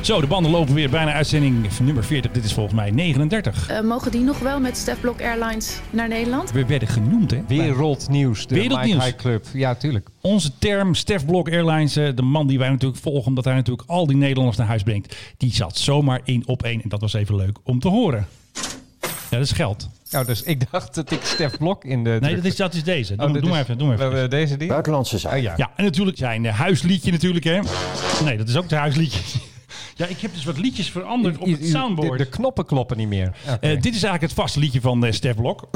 Zo, de banden lopen weer bijna uitzending nummer 40. Dit is volgens mij 39. Eh, mogen die nog wel met Stefblok Airlines naar Nederland? We werden genoemd, hè? Wereldnieuws, de Wereldnieuws. Mike High Club. Ja, tuurlijk. Onze term, Stef Blok Airlines, eh, de man die wij natuurlijk volgen, omdat hij natuurlijk al die Nederlanders naar huis brengt, die zat zomaar in op één. En dat was even leuk om te horen. Ja, dat is geld. Nou, dus ik dacht dat ik Stef Blok in de... Nee, dat is, dat is deze. Doe, Oh, dit doe maar even. Doe maar even. Eh, Deze die? Buitenlandse zaken. Oh, ja. Ja, en natuurlijk zijn huisliedje natuurlijk, hè. Nee, dat is ook het huisliedje. Ja, ik heb dus wat liedjes veranderd op het soundboard. De, de knoppen kloppen niet meer. Eh, dit is eigenlijk het vaste liedje van eh, Stef Blok.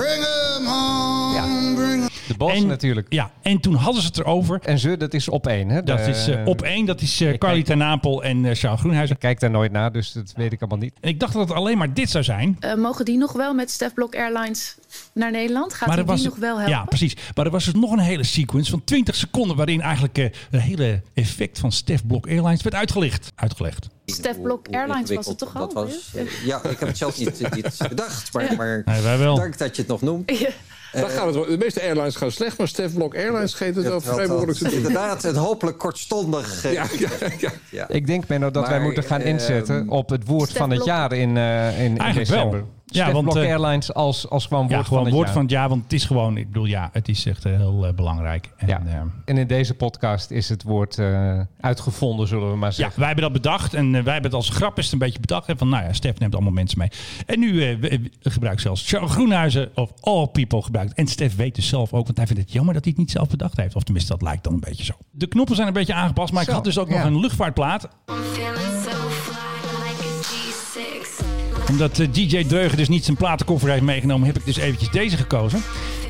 de bos En, natuurlijk. Ja, en toen hadden ze het erover. En ze, dat is op één. Hè? Dat is eh, op één, dat is eh, ik Carly kijk- ten Napel en eh Charles Groenhuizen. Ik kijk daar nooit naar, dus dat weet ik allemaal niet. En ik dacht dat het alleen maar dit zou zijn. Eh, mogen die nog wel met Stefblok Airlines naar Nederland? Gaat Maar die, was die nog wel helpen? Ja, precies. Maar er was dus nog een hele sequence van 20 seconden... waarin eigenlijk eh, het hele effect van Stef Blok Airlines werd uitgelicht. Uitgelegd. Stefblok Hoe Airlines was het toch al? Dat was, eh, ja, ik heb het zelf niet, niet bedacht, maar, maar Nee, wij wel. dank dat je het nog noemt. Ja. Het, wel- de meeste airlines gaan slecht, maar Stef Blok Airlines geeft het wel had- vrij behoorlijk te doen. Inderdaad, het hopelijk kortstondig. eh, Ja, ja, ja. ja. Ik denk, Menno, dat wij moeten gaan inzetten op het woord Stef van het Blok. jaar in, eh, in, wel. Ja, want, eh, Airlines als, als gewoon woord Ja, van gewoon het woord jaar. van het jaar. Want het is gewoon, ik bedoel, ja, het is echt eh, heel eh, belangrijk. En, Ja. eh, En in deze podcast is het woord eh, uitgevonden, zullen we maar ja, zeggen. wij hebben dat bedacht en wij hebben het als grappist een beetje bedacht. Hè, van, nou ja, Stef neemt allemaal mensen mee. En nu eh, gebruikt zelfs Charles Groenhuizen of All People gebruikt. En Stef weet dus zelf ook, want hij vindt het jammer dat hij het niet zelf bedacht heeft. Of tenminste, dat lijkt dan een beetje zo. De knoppen zijn een beetje aangepast, maar ik had dus ook nog ja. een luchtvaartplaat. Omdat eh, DJ Dreugen dus niet zijn platenkoffer heeft meegenomen, heb ik dus eventjes deze gekozen.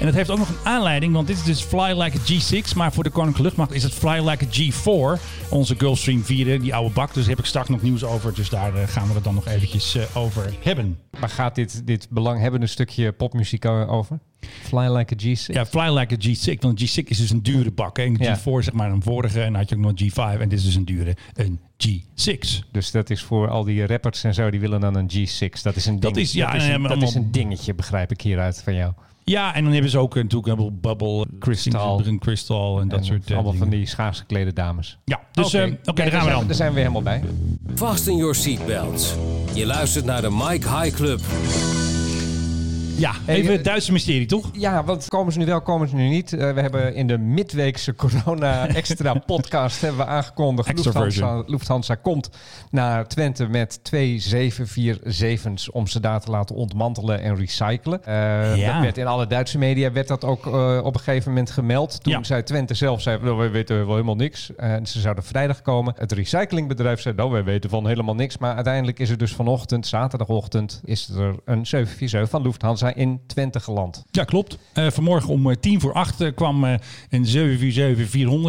En dat heeft ook nog een aanleiding, want dit is dus Fly Like a G6. Maar voor de Koninklijke Luchtmacht is het Fly Like a G4. Onze Gulfstream 4, die oude bak. Dus daar heb ik straks nog nieuws over. Dus daar eh, gaan we het dan nog eventjes eh, over hebben. Maar gaat dit, dit belanghebbende stukje popmuziek over? Fly like a G6? Ja, Fly Like a G6. Want een G6 is dus een dure bak. Hè? Een Ja. G4 zeg maar een vorige. En dan had je ook nog een G5. En dit is dus een dure een G6. Dus dat is voor al die rappers en zo, die willen dan een G6. Dat is een, Dat ding, is- ja, dat is en een, dat is allemaal- een dingetje, begrijp ik hieruit van jou. Ja, en dan hebben ze ook eh, natuurlijk een Bubble, Crystal. Een Crystal en dat En soort eh, Allemaal van dingen. die schaars geklede dames. Ja, dus eh, oké, daar gaan we dan. Daar zijn we helemaal bij. Fasten your seatbelts. Je luistert naar de Mike High Club. Ja, even eh, het Duitse mysterie, toch? Ja, want komen ze nu wel, komen ze nu niet. Eh, we hebben in de midweekse corona extra podcast hebben we aangekondigd. Extra Lufthansa. Lufthansa komt naar Twente met twee 747's om ze daar te laten ontmantelen en recyclen. Eh, Ja. Dat werd in alle Duitse media werd dat ook op een gegeven moment gemeld. Toen Ja. zei Twente zelf, zei, nou, wij weten wel helemaal niks. En ze zouden vrijdag komen. Het recyclingbedrijf zei, nou, wij weten van helemaal niks. Maar uiteindelijk is er dus vanochtend, zaterdagochtend, is er een 747 van Lufthansa in Twente geland. Ja, klopt. Eh, vanmorgen om eh, tien voor acht eh, kwam eh, een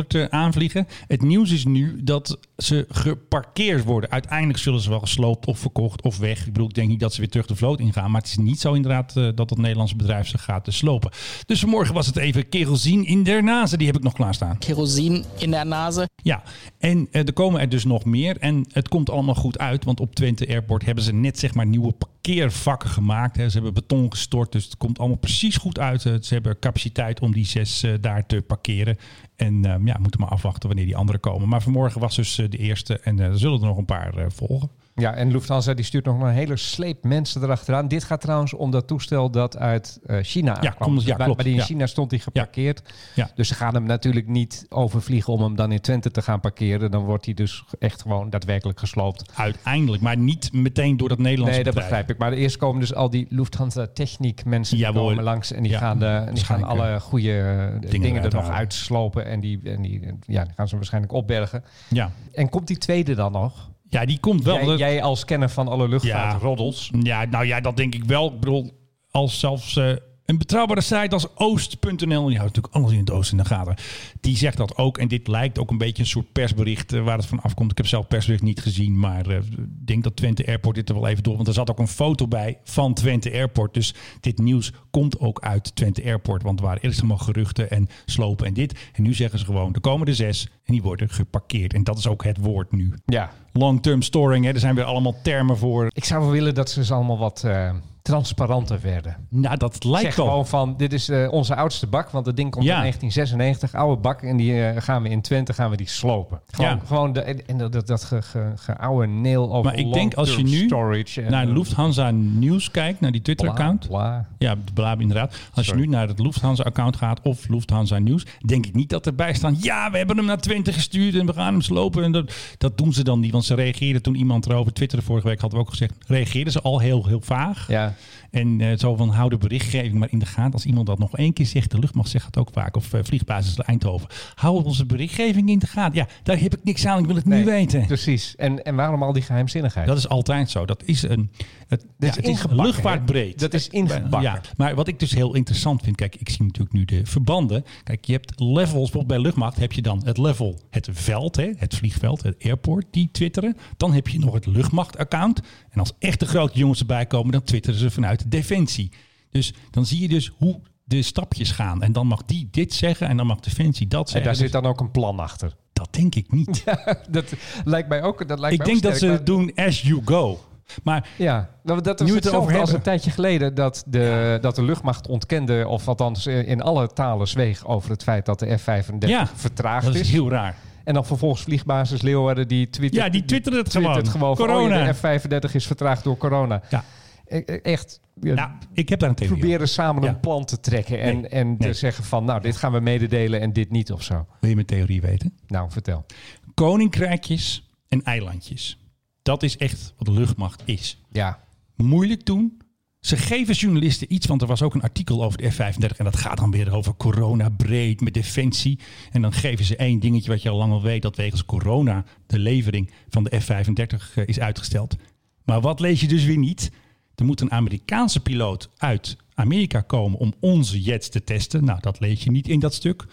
747-400 eh, aanvliegen. Het nieuws is nu dat ze geparkeerd worden. Uiteindelijk zullen ze wel gesloopt of verkocht of weg. Ik bedoel, ik denk niet dat ze weer terug de vloot ingaan. Maar het is niet zo inderdaad eh, dat het Nederlandse bedrijf ze gaat slopen. Dus vanmorgen was het even kerosine in der nazen. Die heb ik nog klaarstaan. Kerosin in der Nase. Ja, en er komen er dus nog meer. En het komt allemaal goed uit, want op Twente Airport hebben ze net zeg maar nieuwe parkeervakken gemaakt. Hè. Ze hebben beton dus het komt allemaal precies goed uit. Eh, Ze hebben capaciteit om die zes eh, daar te parkeren. En eh, ja, moeten maar afwachten wanneer die andere komen. Maar vanmorgen was dus eh, de eerste en er zullen er nog een paar volgen. Ja, en Lufthansa die stuurt nog een hele sleep mensen erachteraan. Dit gaat trouwens om dat toestel dat uit eh, China ja, Dus bij- klopt, bij die in ja. China stond hij geparkeerd. Ja. Dus ze gaan hem natuurlijk niet overvliegen om hem dan in Twente te gaan parkeren. Dan wordt hij dus echt gewoon daadwerkelijk gesloopt. Uiteindelijk, maar niet meteen door dat Nederlandse Nee, dat bedrijf. begrijp ik. Maar eerst komen dus al die Lufthansa techniek mensen die komen langs. En die Ja, gaan, de, en die gaan alle goede eh, dingen, er nog uitslopen. En die, en die, ja, die gaan ze waarschijnlijk opbergen. Ja. En komt die tweede dan nog? Ja, die komt wel. Jij, Dat- jij als kenner van alle luchtvaartroddels. Ja, nou ja, dat denk ik wel. Ik bedoel, als zelfs eh, een betrouwbare site als oost.nl, die houdt natuurlijk alles in het oosten in de gaten, die zegt dat ook. En dit lijkt ook een beetje een soort persbericht eh, waar het van afkomt. Ik heb zelf persbericht niet gezien, maar eh, ik denk dat Twente Airport dit er wel even door. Want er zat ook een foto bij van Twente Airport. Dus dit nieuws komt ook uit Twente Airport. Want er waren eerst allemaal geruchten en slopen en dit. En nu zeggen ze gewoon, er komen er zes en die worden geparkeerd. En dat is ook het woord nu. Ja, Long-term storing, hè, er zijn weer allemaal termen voor. Ik zou wel willen dat ze ze allemaal wat, eh, transparanter werden. Nou, dat lijkt zeg wel. gewoon van, dit is eh, onze oudste bak, want het ding komt Ja. in 1996, oude bak, en die eh, gaan we in Twente gaan we die slopen. Gewoon, Ja. gewoon de, en dat, dat, dat ge, ge, geoude nail over Maar ik denk als je nu storage en, naar eh, Lufthansa Nieuws kijkt, naar die Twitter-account. bla, bla. Ja, de Blab inderdaad. Als Sorry. je nu naar het Lufthansa-account gaat of Lufthansa Nieuws, denk ik niet dat erbij staan. Ja, we hebben hem naar Twente gestuurd en we gaan hem slopen. En dat, dat doen ze dan niet, want ze reageerden toen iemand erover twitterde vorige week, hadden we ook gezegd, reageerden ze al heel, heel vaag. Ja, yeah. En zo van, hou de berichtgeving maar in de gaten. Als iemand dat nog één keer zegt, de luchtmacht zegt het ook vaak, of eh, vliegbasis Eindhoven. Hou onze berichtgeving in de gaten. Ja, daar heb ik niks aan, ik wil het Nee, nu weten. precies. En, en waarom al die geheimzinnigheid? Dat is altijd zo. Dat is een. Het, ja, is het is luchtvaartbreed. Dat is ingebakken. Ja, maar wat ik dus heel interessant vind. Kijk, ik zie natuurlijk nu de verbanden. Kijk, je hebt levels. Bijvoorbeeld bij luchtmacht heb je dan het level, het veld, hè, het vliegveld, het airport, die twitteren. Dan heb je nog het luchtmacht-account. En als echt de grote jongens erbij komen, dan twitteren ze vanuit Defensie. Dus dan zie je dus hoe de stapjes gaan. En dan mag die dit zeggen en dan mag Defensie dat en zeggen. daar Dus zit dan ook een plan achter. Dat denk ik niet. dat lijkt mij ook. Dat lijkt ik denk dat ze het doen as you go. Maar Ja, nou, dat is Nu het erover als een tijdje geleden dat de, dat de luchtmacht ontkende, of althans eh, in alle talen zweeg over het feit dat de F-35 Ja, vertraagd dat is. is heel raar. En dan vervolgens vliegbasis Leeuwarden die twittert, Ja, die twittert het twittert gewoon. Corona. oh ja, de F-35 is vertraagd door corona. Ja. E- e- Echt, Nou, ik heb daar een theorie proberen samen Ja. een plan te trekken en, Nee, en te nee. zeggen van, nou, dit gaan we mededelen en dit niet of zo. Wil je mijn theorie weten? Nou, vertel. Koninkrijkjes en eilandjes. Dat is echt wat de luchtmacht is. Ja, Moeilijk doen. Ze geven journalisten iets, want er was ook een artikel over de F-35 en dat gaat dan weer over corona breed met defensie. En dan geven ze één dingetje wat je al lang al weet, dat wegens corona de levering van de F-35 eh, is uitgesteld. Maar wat lees je dus weer niet? Er moet een Amerikaanse piloot uit Amerika komen om onze jets te testen. Nou, dat lees je niet in dat stuk.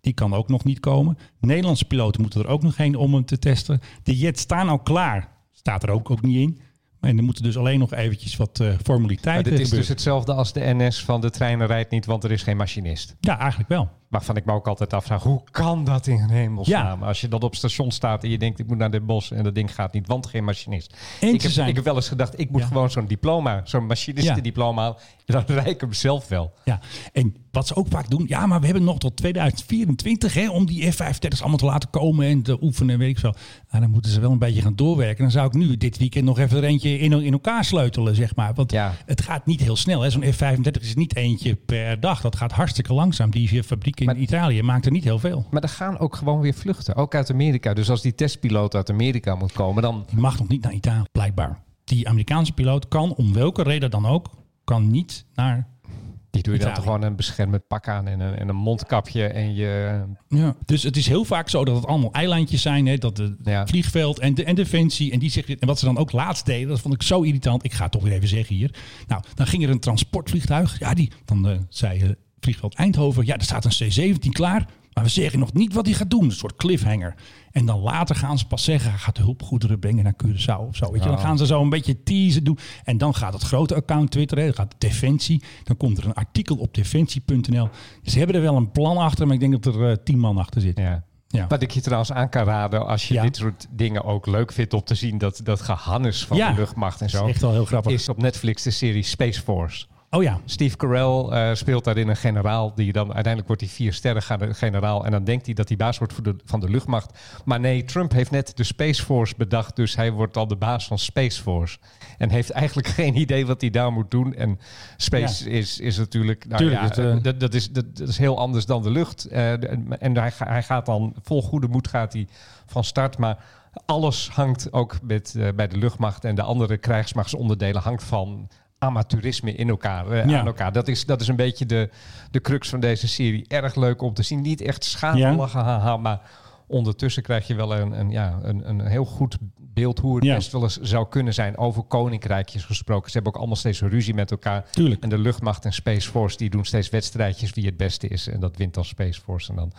Die kan ook nog niet komen. Nederlandse piloten moeten er ook nog heen om hem te testen. De jets staan al klaar. Staat er ook, ook niet in. En er moeten dus alleen nog eventjes wat maar formaliteiten dit is gebeuren. dus hetzelfde als de NS van de treinen rijdt niet, want er is geen machinist. Ja, eigenlijk wel. Waarvan ik me ook altijd afvraag, hoe kan dat in hemelsnaam? Ja. Als je dat op station staat en je denkt, ik moet naar dit bos en dat ding gaat niet, want geen machinist. En Ik heb, zijn- ik heb wel eens gedacht, ik moet Ja. gewoon zo'n diploma, zo'n machinistendiploma halen. En dan rijd ik hem zelf wel. Ja, en wat ze ook vaak doen, ja, maar we hebben nog tot 2024 hè, om die F-35's allemaal te laten komen en te oefenen, weet ik zo. Nou, dan moeten ze wel een beetje gaan doorwerken. Dan zou ik nu dit weekend nog even er eentje in, in elkaar sleutelen, zeg maar. Want Ja. het gaat niet heel snel. Zo'n F-35 is niet eentje per dag. Dat gaat hartstikke langzaam. Die fabriek in Maar- Italië maakt er niet heel veel. Maar er gaan ook gewoon weer vluchten, ook uit Amerika. Dus als die testpiloot uit Amerika moet komen, dan... Die mag nog niet naar Italië, blijkbaar. Die Amerikaanse piloot kan, om welke reden dan ook, kan niet naar Die doe je dan gewoon een beschermend pak aan en een, en een mondkapje en je... Ja, dus het is heel vaak zo dat het allemaal eilandjes zijn. Hè, dat het Ja. vliegveld en, de, en defensie. En, die zeggen, en wat ze dan ook laatst deden, dat vond ik zo irritant. Ik ga het toch weer even zeggen hier. Nou, dan ging er een transportvliegtuig. Ja, die, dan eh, zei eh, vliegveld Eindhoven. Ja, er staat een C-17 klaar. Maar we zeggen nog niet wat hij gaat doen. Een soort cliffhanger. En dan later gaan ze pas zeggen, hij gaat de hulpgoederen brengen naar Curaçao of zo. Weet je? Dan gaan ze zo een beetje teasen doen. En dan gaat het grote account twitteren. Dan gaat Defensie. Dan komt er een artikel op defensie.nl. Ze hebben er wel een plan achter, maar ik denk dat er eh, tien man achter zit. Ja. Ja. Wat ik je trouwens aan kan raden, als je Ja. dit soort dingen ook leuk vindt om te zien, dat, dat gehannes van Ja. de luchtmacht en Dat zo, is echt wel heel grappig. is op Netflix de serie Space Force. Oh ja, Steve Carell eh, speelt daarin een generaal. Die dan uiteindelijk wordt hij vier sterren generaal. En dan denkt hij dat hij baas wordt voor de, van de luchtmacht. Maar nee, Trump heeft net de Space Force bedacht. Dus hij wordt al de baas van Space Force. En heeft eigenlijk geen idee wat hij daar moet doen. En Space is, is natuurlijk. Nou Tuurlijk, ja, het, eh, dat, dat, is, dat, dat is heel anders dan de lucht. Eh, en hij, ga- hij gaat dan vol goede moed gaat hij van start. Maar alles hangt ook met, bij de luchtmacht en de andere krijgsmachtsonderdelen hangt van amateurisme in elkaar, eh, Ja. aan elkaar. Dat is, dat is een beetje de, de crux van deze serie. Erg leuk om te zien. Niet echt schamelig, haha, maar ondertussen krijg je wel een, een, ja, een, een heel goed beeld hoe het Ja. best wel eens zou kunnen zijn. Over koninkrijkjes gesproken. Ze hebben ook allemaal steeds ruzie met elkaar. tuurlijk. En de luchtmacht en Space Force die doen steeds wedstrijdjes wie het beste is. En dat wint dan Space Force. En dan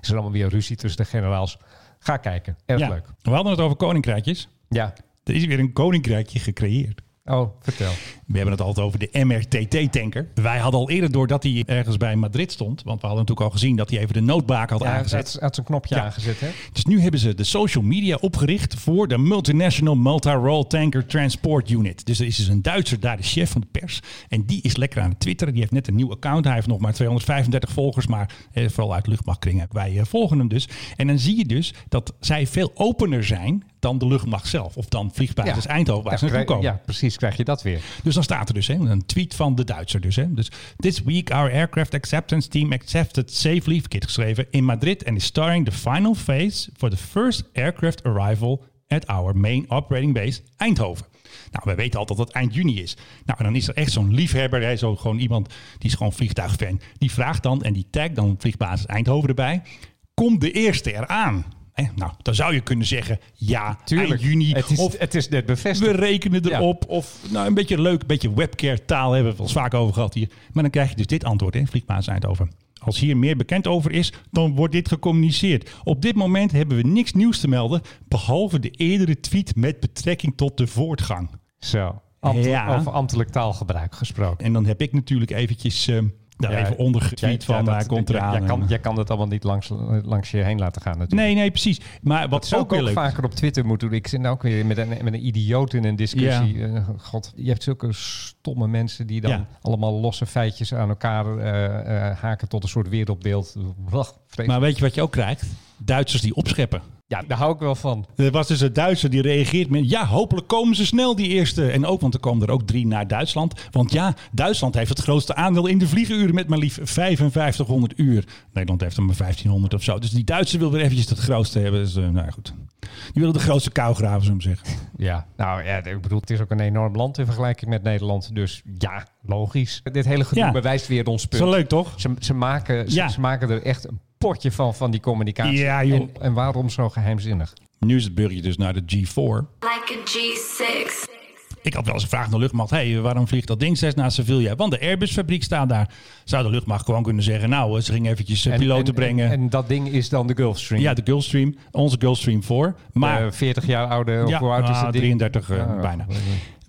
is er allemaal weer ruzie tussen de generaals. Ga kijken. Erg Ja. leuk. We hadden het over koninkrijkjes. Ja. Er is weer een koninkrijkje gecreëerd. Oh, vertel. We hebben het altijd over de MRTT-tanker. Wij hadden al eerder door dat hij ergens bij Madrid stond. Want we hadden natuurlijk al gezien dat hij even de noodbaak had Ja, aangezet. had, had zijn knopje Ja. aangezet, hè? Dus nu hebben ze de social media opgericht voor de Multinational Multi-Role Tanker Transport Unit. Dus er is dus een Duitser daar, de chef van de pers. En die is lekker aan het twitteren. Die heeft net een nieuw account. Hij heeft nog maar 235 volgers, maar eh, vooral uit luchtmachtkringen. Wij eh, volgen hem dus. En dan zie je dus dat zij veel opener zijn dan de luchtmacht zelf. Of dan vliegbasis Eindhoven waar Ja, ze naartoe komen. ja, precies, krijg je dat weer. Dus dan staat er dus hè, een tweet van de Duitser. Dus, hè. dus This week our aircraft acceptance team accepted safely, verkeerd geschreven, in Madrid and is starting the final phase for the first aircraft arrival at our main operating base Eindhoven. Nou, we weten altijd dat het eind juni is. Nou, en dan is er echt zo'n liefhebber, hè, zo gewoon iemand die is gewoon vliegtuigfan. Die vraagt dan en die tagt dan vliegbasis Eindhoven erbij. Komt de eerste eraan? Nou, dan zou je kunnen zeggen, ja, Tuurlijk. eind juni. Het is, of het is net bevestigd. we rekenen Ja. erop. Of nou, een beetje leuk, een beetje webcare taal hebben we het eens vaak over gehad hier. Maar dan krijg je dus dit antwoord, hè, vliegbaas Eindhoven. Als hier meer bekend over is, dan wordt dit gecommuniceerd. Op dit moment hebben we niks nieuws te melden, behalve de eerdere tweet met betrekking tot de voortgang. Zo, ambt- Ja. over ambtelijk taalgebruik gesproken. En dan heb ik natuurlijk eventjes eh, daar Ja, even onder getweet Jij- van, ja, komt eraan. Jij kan, jij kan dat allemaal niet langs, langs je heen laten gaan natuurlijk. nee, nee, precies. Maar wat zou ook ook leuk vaker op Twitter moeten doen. Ik zit nou ook weer met een, met een idioot in een discussie. Eh, God, je hebt zulke stomme mensen die dan allemaal losse feitjes aan elkaar eh, eh, haken tot een soort wereldbeeld. Maar weet je wat je ook krijgt? Duitsers die opscheppen. ja, daar hou ik wel van. Er was dus een Duitser die reageert met... ja, hopelijk komen ze snel, die eerste. En ook, want er komen er ook drie naar Duitsland. Want ja, Duitsland heeft het grootste aandeel in de vliegenuren... met maar liefst 5500 uur. Nederland heeft er maar 1500 of zo. Dus die Duitser wil weer eventjes het grootste hebben. Dus, eh, nou ja, goed. Die willen de grootste kou graven, we zeggen. Ja, nou ja, ik bedoel, het is ook een enorm land in vergelijking met Nederland. Dus ja, logisch. Dit hele gedoe Ja. bewijst weer ons punt. wel leuk, toch? Ze, ze, maken, ze, Ja. ze maken er echt een potje van, van die communicatie. Ja, joh. En, en waarom zo geheimzinnig? Nu is het burgertje dus naar de G4. Like a G6. Ik had wel eens gevraagd aan de luchtmacht... hey, waarom vliegt dat ding steeds naar Sevilla? Want de Airbus-fabriek staat daar. Zou de luchtmacht gewoon kunnen zeggen... nou, eh, ze gingen eventjes eh, En- piloten en, brengen. En, en dat ding is dan de Gulfstream. ja, de Gulfstream. Onze Gulfstream 4. Maar... Eh, 40 jaar oude, of Ja, hoe oud is ah, het ding? 33 eh, Ah, bijna.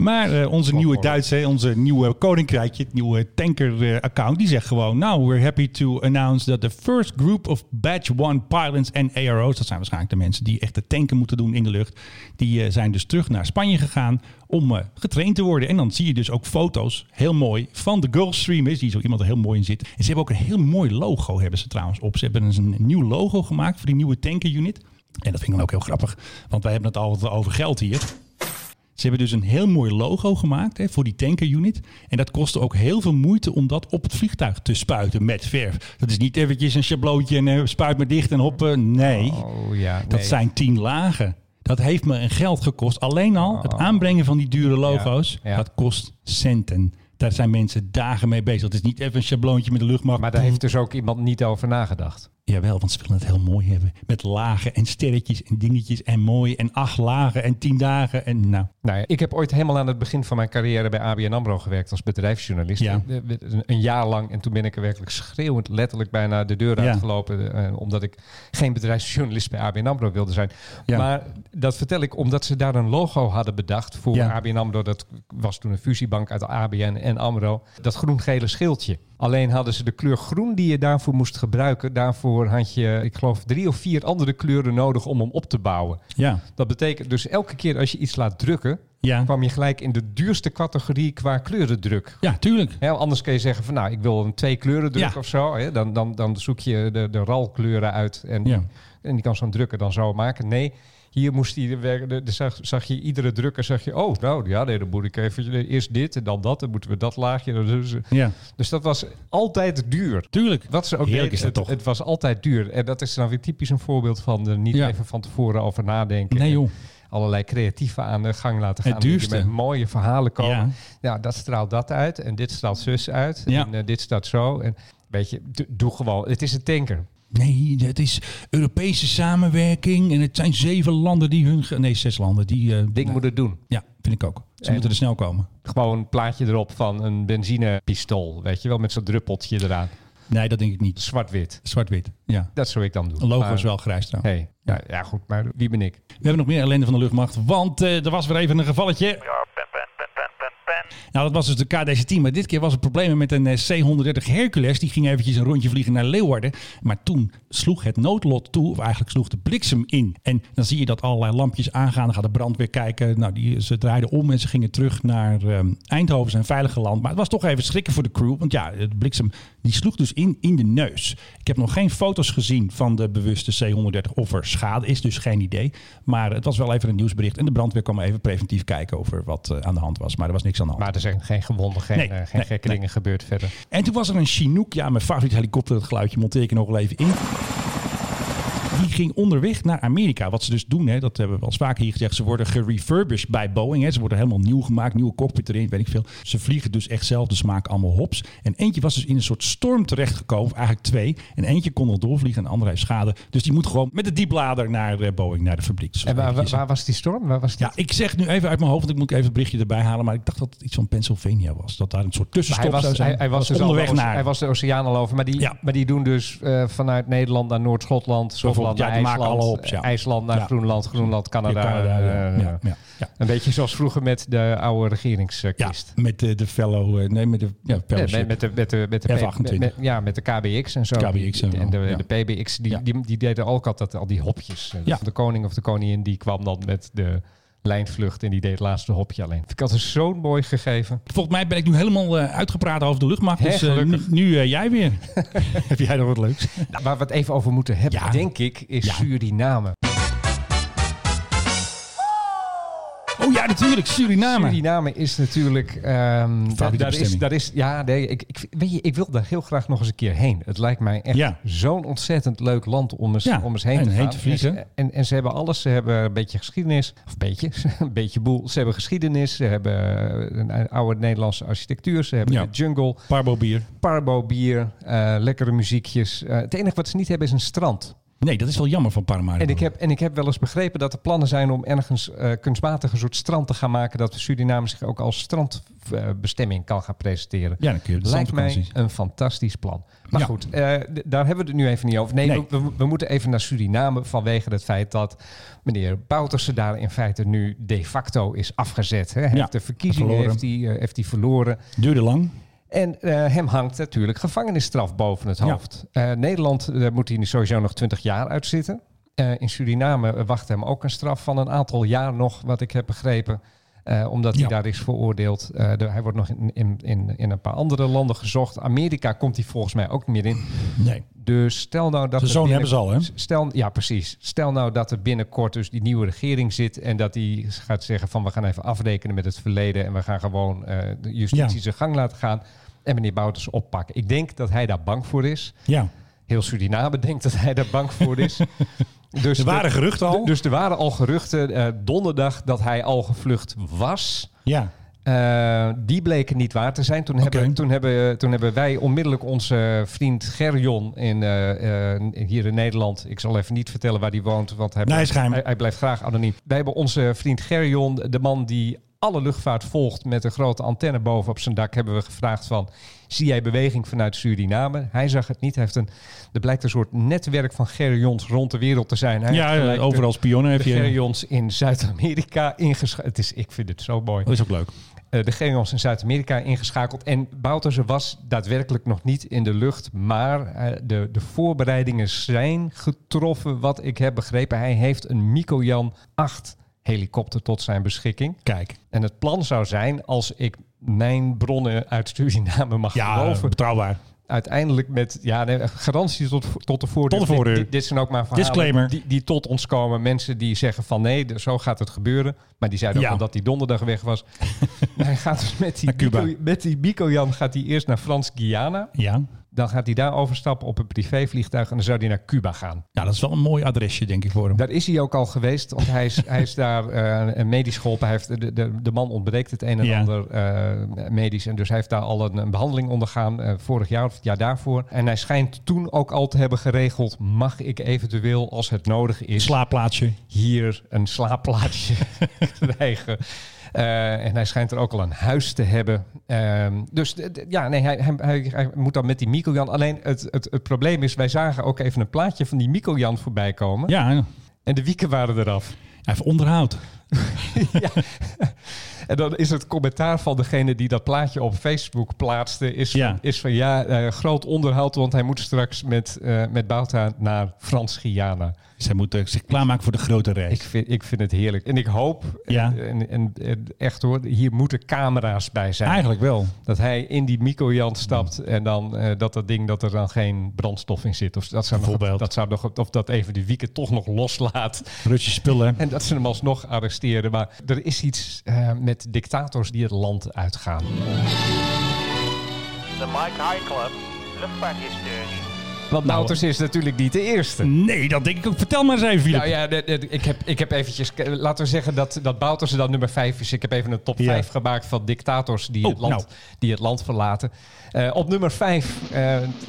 Maar eh, onze nieuwe hoor. Duitse, onze nieuwe koninkrijkje, het nieuwe tanker-account, die zegt gewoon: Nou, we're happy to announce that the first group of Batch 1 pilots en ARO's, dat zijn waarschijnlijk de mensen die echt de tanken moeten doen in de lucht, die eh, zijn dus terug naar Spanje gegaan om eh, getraind te worden. En dan zie je dus ook foto's, heel mooi, van de Gulfstream is, die zo iemand er heel mooi in zit. En ze hebben ook een heel mooi logo, hebben ze trouwens op. Ze hebben dus een nieuw logo gemaakt voor die nieuwe tanker-unit. En dat vind ik dan ook heel grappig, want wij hebben het altijd over geld hier. Ze hebben dus een heel mooi logo gemaakt hè, voor die tanker-unit. En dat kostte ook heel veel moeite om dat op het vliegtuig te spuiten met verf. Dat is niet eventjes een schablootje en eh, spuit maar dicht en hoppen. Nee, Oh ja, dat zijn tien lagen. Dat heeft me een geld gekost. Alleen al het aanbrengen van die dure logo's, Oh. ja. dat kost centen. Daar zijn mensen dagen mee bezig. Dat is niet even een schabloontje met de luchtmacht. Maar daar heeft dus ook iemand niet over nagedacht. Jawel, want ze willen het heel mooi hebben. Met lagen en sterretjes en dingetjes en mooi. En acht lagen en tien dagen. En nou, Nou ja, ik heb ooit helemaal aan het begin van mijn carrière bij ABN AMRO gewerkt als bedrijfsjournalist. Ja. Eh, Een, jaar lang. En toen ben ik er werkelijk schreeuwend letterlijk bijna de deur uitgelopen. eh, omdat ik geen bedrijfsjournalist bij ABN AMRO wilde zijn. Ja. Maar dat vertel ik omdat ze daar een logo hadden bedacht voor. ABN AMRO. Dat was toen een fusiebank uit ABN en AMRO. Dat groen-gele schildje. Alleen hadden ze de kleur groen die je daarvoor moest gebruiken. Daarvoor had je, ik geloof, drie of vier andere kleuren nodig om hem op te bouwen. ja. Dat betekent dus elke keer als je iets laat drukken, Ja. kwam je gelijk in de duurste categorie qua kleurendruk. ja, tuurlijk. Hè, anders kun je zeggen van nou, ik wil een twee kleuren druk Ja. of zo. Hè, dan, dan, dan zoek je de, de RAL kleuren uit en, Ja. en die kan zo'n drukker dan zo maken. Nee, hier moest hij werken. de- de- Zag, zag je iedere drukker, zag je, oh nou ja, nee, dan moet ik even eerst dit en dan dat. Dan moeten we dat laagje. Dus, Ja, dus dat was altijd duur. tuurlijk. Wat ze ook Heerlijk deed, is dat het, toch? het was altijd duur. En dat is dan weer typisch een voorbeeld van er niet Ja. even van tevoren over nadenken. Nee joh. allerlei creatieven aan de gang laten Het gaan. die duurste. met mooie verhalen komen. Ja. Ja. dat straalt dat uit. En dit straalt zus uit. Ja. En eh, dit staat zo. En weet je, do- doe gewoon. Het is een tanker. Nee, het is Europese samenwerking. En het zijn zeven landen die hun... Nee, zes landen die... eh, Ding moet het doen. Ja, vind ik ook. Ze En- moeten er snel komen. Gewoon een plaatje erop van een benzinepistool. Weet je wel, met zo'n druppeltje eraan. Nee, dat denk ik niet. Zwart-wit. Zwart-wit, ja. Dat zou ik dan doen. Een logo Maar- is wel grijs trouwens. Hey, ja, ja, goed, maar wie ben ik? We hebben nog meer ellende van de luchtmacht. Want eh, er was weer even een gevalletje. Nou, dat was dus de KDC-10. Maar dit keer was er problemen met een eh, C-130 Hercules. Die ging eventjes een rondje vliegen naar Leeuwarden. Maar toen sloeg het noodlot toe. Of eigenlijk sloeg de bliksem in. En dan zie je dat allerlei lampjes aangaan. Dan gaat de brandweer kijken. Nou, die, ze draaiden om en ze gingen terug naar ehm, Eindhoven, zijn veilige land. Maar het was toch even schrikken voor de crew. Want ja, de bliksem die sloeg dus in, in de neus. Ik heb nog geen foto's gezien van de bewuste C-130 of er schade is. Dus geen idee. Maar het was wel even een nieuwsbericht. En de brandweer kwam even preventief kijken over wat eh, aan de hand was. Maar er was niks aan de hand. Maar er zijn geen gewonden, geen, Nee, eh, geen nee, gekke nee. dingen gebeurd verder. En toen was er een Chinook. Ja, mijn favoriete helikopter. Dat geluidje monteer ik er nog wel even in. Die ging onderweg naar Amerika. Wat ze dus doen, hè, dat hebben we wel eens vaker hier gezegd. Ze worden gerefurbished bij Boeing. Hè. Ze worden helemaal nieuw gemaakt. Nieuwe cockpit erin, weet ik veel. Ze vliegen dus echt zelf. Dus maken allemaal hops. En eentje was dus in een soort storm terechtgekomen. Eigenlijk twee. En eentje kon nog doorvliegen en de andere heeft schade. Dus die moet gewoon met de dieplader naar eh, Boeing, naar de fabriek. Dus En waar, waar, was die storm? Waar was die? ja, ik zeg nu even uit mijn hoofd, want ik moet even het berichtje erbij halen. Maar ik dacht dat het iets van Pennsylvania was. Dat daar een soort tussenstop hij was, zou zijn. hij, hij was dus al onderweg de naar. Hij was de oceaan al over. Maar die, Ja. maar die doen dus eh, vanuit Nederland naar Noord-Schotland, Schotland ja, naar die maken IJsland, alle ja. eh, IJsland naar Ja. Groenland, Groenland, Canada. Eh. Een beetje zoals vroeger met de oude regeringskist. Ja, met de, de fellow, eh, nee, met de ja, met, met de, met de, met de, F28. met- met- ja, met de KBX en zo. KBX en de, PBX, die, die, die deden ook altijd al die hopjes. Ja. De koning of de koningin, die kwam dan met de lijnvlucht en die deed het laatste hopje alleen. Ik altijd zo'n mooi gegeven. Volgens mij ben ik nu helemaal eh, uitgepraat over de luchtmacht. Dus eh, nu, eh, jij weer. Heb jij nog wat leuks? Nou, waar we het even over moeten hebben, Ja. denk ik, is Ja. Suriname. Ja, natuurlijk. Suriname. Suriname is natuurlijk. ehm, Favoriete daar, daar is, daar is, ja, nee, ik, ik, weet je, ik wil daar heel graag nog eens een keer heen. Het lijkt mij echt Ja. zo'n ontzettend leuk land om eens, Ja, om eens heen en te heen gaan. te vliegen. En, ze- en, en ze hebben alles. Ze hebben een beetje geschiedenis. Of een beetje, een beetje boel. Ze hebben geschiedenis. Ze hebben een oude Nederlandse architectuur. Ze hebben Ja. de jungle. Parbo bier. Parbo bier. eh, lekkere muziekjes. Eh, het enige wat ze niet hebben is een strand. Nee, dat is wel jammer van Paramaribo. En ik, heb, en ik heb wel eens begrepen dat er plannen zijn om ergens eh, kunstmatig een soort strand te gaan maken. Dat Suriname zich ook als strandbestemming kan gaan presenteren. Ja, dan kun je Lijkt mij een fantastisch plan. Maar Ja. goed, eh, daar hebben we het nu even niet over. Nee, Nee. We, we- we moeten even naar Suriname vanwege het feit dat meneer Bouterse daar in feite nu de facto is afgezet. Hè. Hij Ja, heeft de verkiezingen heeft hij, eh, heeft hij verloren. Duurde lang. En eh, hem hangt natuurlijk gevangenisstraf boven het Ja. hoofd. Eh, Nederland eh, moet hij nu sowieso nog 20 jaar uitzitten. Eh, in Suriname wacht hem ook een straf van een aantal jaar nog, wat ik heb begrepen. Eh, omdat hij Ja. daar is veroordeeld. Eh, de- hij wordt nog in, in, in, in een paar andere landen gezocht. Amerika komt hij volgens mij ook niet meer in. Nee. Dus stel nou dat... Zijn er zoon hebben ze al, hè? Stel, ja, precies. Stel nou dat er binnenkort dus die nieuwe regering zit... en dat die gaat zeggen van we gaan even afrekenen met het verleden... en we gaan gewoon eh, de justitie Ja. zijn gang laten gaan... en meneer Bouters oppakken. Ik denk dat hij daar bang voor is. Ja. Heel Suriname denkt dat hij daar bang voor is. Dus Er waren de- geruchten al. Dus er waren al geruchten eh, donderdag dat hij al gevlucht was... Ja. Eh, die bleken niet waar te zijn. Toen, hebben, toen, hebben, toen hebben wij onmiddellijk onze vriend Gerjon in, eh, hier in Nederland. Ik zal even niet vertellen waar hij woont, want hij, Nee, blijft, hij, hij blijft graag anoniem. Wij hebben onze vriend Gerjon, de man die alle luchtvaart volgt met een grote antenne boven op zijn dak, hebben we gevraagd van. Zie jij beweging vanuit Suriname? Hij zag het niet. Hij heeft een, er blijkt een soort netwerk van Gerjons rond de wereld te zijn. Hij Ja, overal spionnen heb je. Gerjons in Zuid-Amerika ingeschakeld. Het is, ik vind het zo mooi Dat is ook leuk. eh, de Gerjons in Zuid-Amerika ingeschakeld. En Bouterse was daadwerkelijk nog niet in de lucht. Maar eh, de, de voorbereidingen zijn getroffen, wat ik heb begrepen. Hij heeft een Mikojan 8 helikopter tot zijn beschikking. Kijk. En het plan zou zijn, als ik mijn bronnen uit Suriname mag Ja, geloven... betrouwbaar. uiteindelijk met ja, nee, garantie tot, tot de voordeur. Tot de voordeur. Dit, zijn ook maar verhalen Disclaimer. Die, die tot ons komen. Mensen die zeggen van nee, zo gaat het gebeuren. Maar die zeiden ook Ja. al dat hij donderdag weg was. hij gaat dus met die. Bico, met die Bico-Jan gaat hij eerst naar Frans-Guyana. Ja. Dan gaat hij daar overstappen op een privévliegtuig en dan zou hij naar Cuba gaan. Ja, dat is wel een mooi adresje, denk ik, voor hem. Daar is hij ook al geweest, want hij is, hij is daar eh, medisch geholpen. Hij heeft, de, de, de man ontbreekt het een en Ja. ander eh, medisch. En dus hij heeft daar al een, een behandeling ondergaan eh, vorig jaar of het jaar daarvoor. En hij schijnt toen ook al te hebben geregeld... mag ik eventueel, als het nodig is, Slaapplaatsje. hier een slaapplaatsje krijgen... Eh, en hij schijnt er ook al een huis te hebben. Ehm, dus ja, nee, hij, hij, hij, hij moet dan met die Mikojan. Alleen het, het, het probleem is, wij zagen ook even een plaatje van die Mikojan voorbij komen. Ja, En de wieken waren eraf. even onderhoud. En dan is het commentaar van degene die dat plaatje op Facebook plaatste... is, Ja. van, is van ja, eh, groot onderhoud... want hij moet straks met, eh met Bouta naar Frans-Guyana. Zij moeten zich klaarmaken voor de grote Ik reis. vind, ik vind het heerlijk. En ik hoop, Ja. eh, en, en, en echt hoor, hier moeten camera's bij zijn. Eigenlijk wel. Dat hij in die Mico-Jan stapt en dan dat dat ding dat er dan geen brandstof in zit. Of dat zou, nog, dat zou nog, of dat even die weekend toch nog loslaat. Rutje spullen. En dat ze hem alsnog arresteren. Maar er is iets eh, met dictators die het land uitgaan. De Mike High Club, luchtvaarthistorie. Want Wouters is natuurlijk niet de eerste. Nee, dat denk ik ook. Vertel maar eens even, Filip. Nou ja, de- de- ik, heb, ik heb eventjes... Laten we zeggen dat, dat Bouters dan nummer 5 is. Ik heb even een top Ja. 5 gemaakt van dictators die, Oh, het, land, nou. die het land verlaten. Eh, op nummer 5,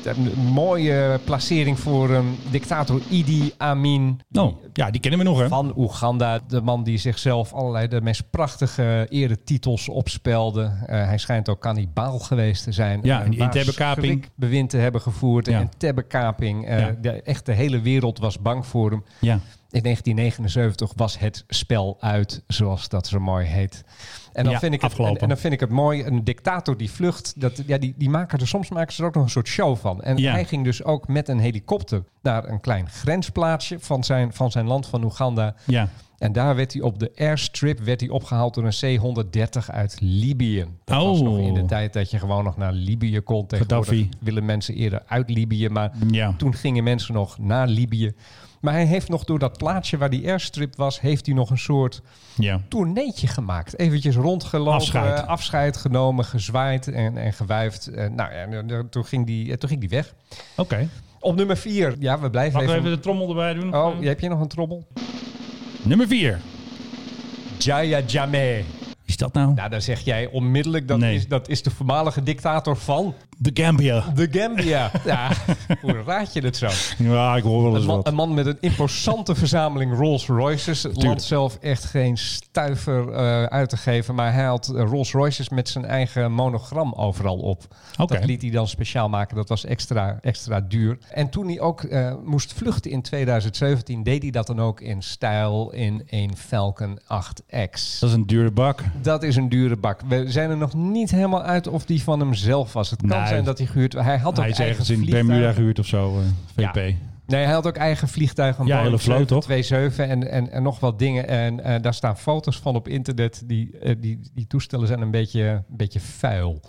een mooie placering voor um, dictator Idi Amin. Oh, ja, die kennen we nog, hè? Van Oeganda. De man die zichzelf allerlei de meest prachtige eretitels opspelde. Eh, hij schijnt ook kannibaal geweest te zijn. Ja, Eh, in- Tebbekaping. schrikbewind te hebben gevoerd. Ja. En Eh, de, echt de hele wereld was bang voor hem. Ja. In 1979 was het spel uit, zoals dat zo mooi heet. En dan, Ja, vind ik het, en, en dan vind ik het mooi, een dictator die vlucht, dat, ja, die, die maken er soms maken ze er ook nog een soort show van. En Ja. hij ging dus ook met een helikopter naar een klein grensplaatsje van zijn, van zijn land, van Oeganda. Ja. En daar werd hij op de airstrip werd hij opgehaald door een C-130 uit Libië. Dat was Oh. nog in de tijd dat je gewoon nog naar Libië kon. Tegenwoordig Gaddafi. willen mensen eerder uit Libië, maar Ja. toen gingen mensen nog naar Libië. Maar hij heeft nog door dat plaatsje waar die airstrip was, heeft hij nog een soort Ja. tourneetje gemaakt. Eventjes rondgelopen, Afscheid. afscheid genomen, gezwaaid en, en gewuifd. En, nou ja, en toen, ging die, eh, toen ging die weg. Oké. Op nummer vier, ja, we blijven even... even de trommel erbij doen. Oh, heb je nog een trommel? Nummer 4. Jaya Jammeh. Is dat nou? Nou, dan zeg jij onmiddellijk, dat, Nee. is, dat is de voormalige dictator van De Gambia. de Gambia. ja, hoe raad je het zo? Ja, ik hoor wel Een eens man, wat. een man met een imposante verzameling Rolls Royces. Het land zelf echt geen stuiver eh, uit te geven. Maar hij had eh, Rolls Royces met zijn eigen monogram overal op. Dat liet hij dan speciaal maken. Dat was extra, extra duur. En toen hij ook eh, moest vluchten in 2017, deed hij dat dan ook in stijl in een Falcon 8X. Dat is een dure bak. Dat is een dure bak. We zijn er nog niet helemaal uit of die van hem zelf was. Het kan Nee. zijn dat hij gehuurd... Hij had ook Hij is eigen ergens in vliegtuig. Bermuda gehuurd of zo. eh, VP. Nee, hij had ook eigen vliegtuigen. Ja, hele vloot, toch? 27 en, en, en nog wat dingen. En eh, daar staan foto's van op internet. Die, eh, die, die toestellen zijn een beetje, een beetje vuil.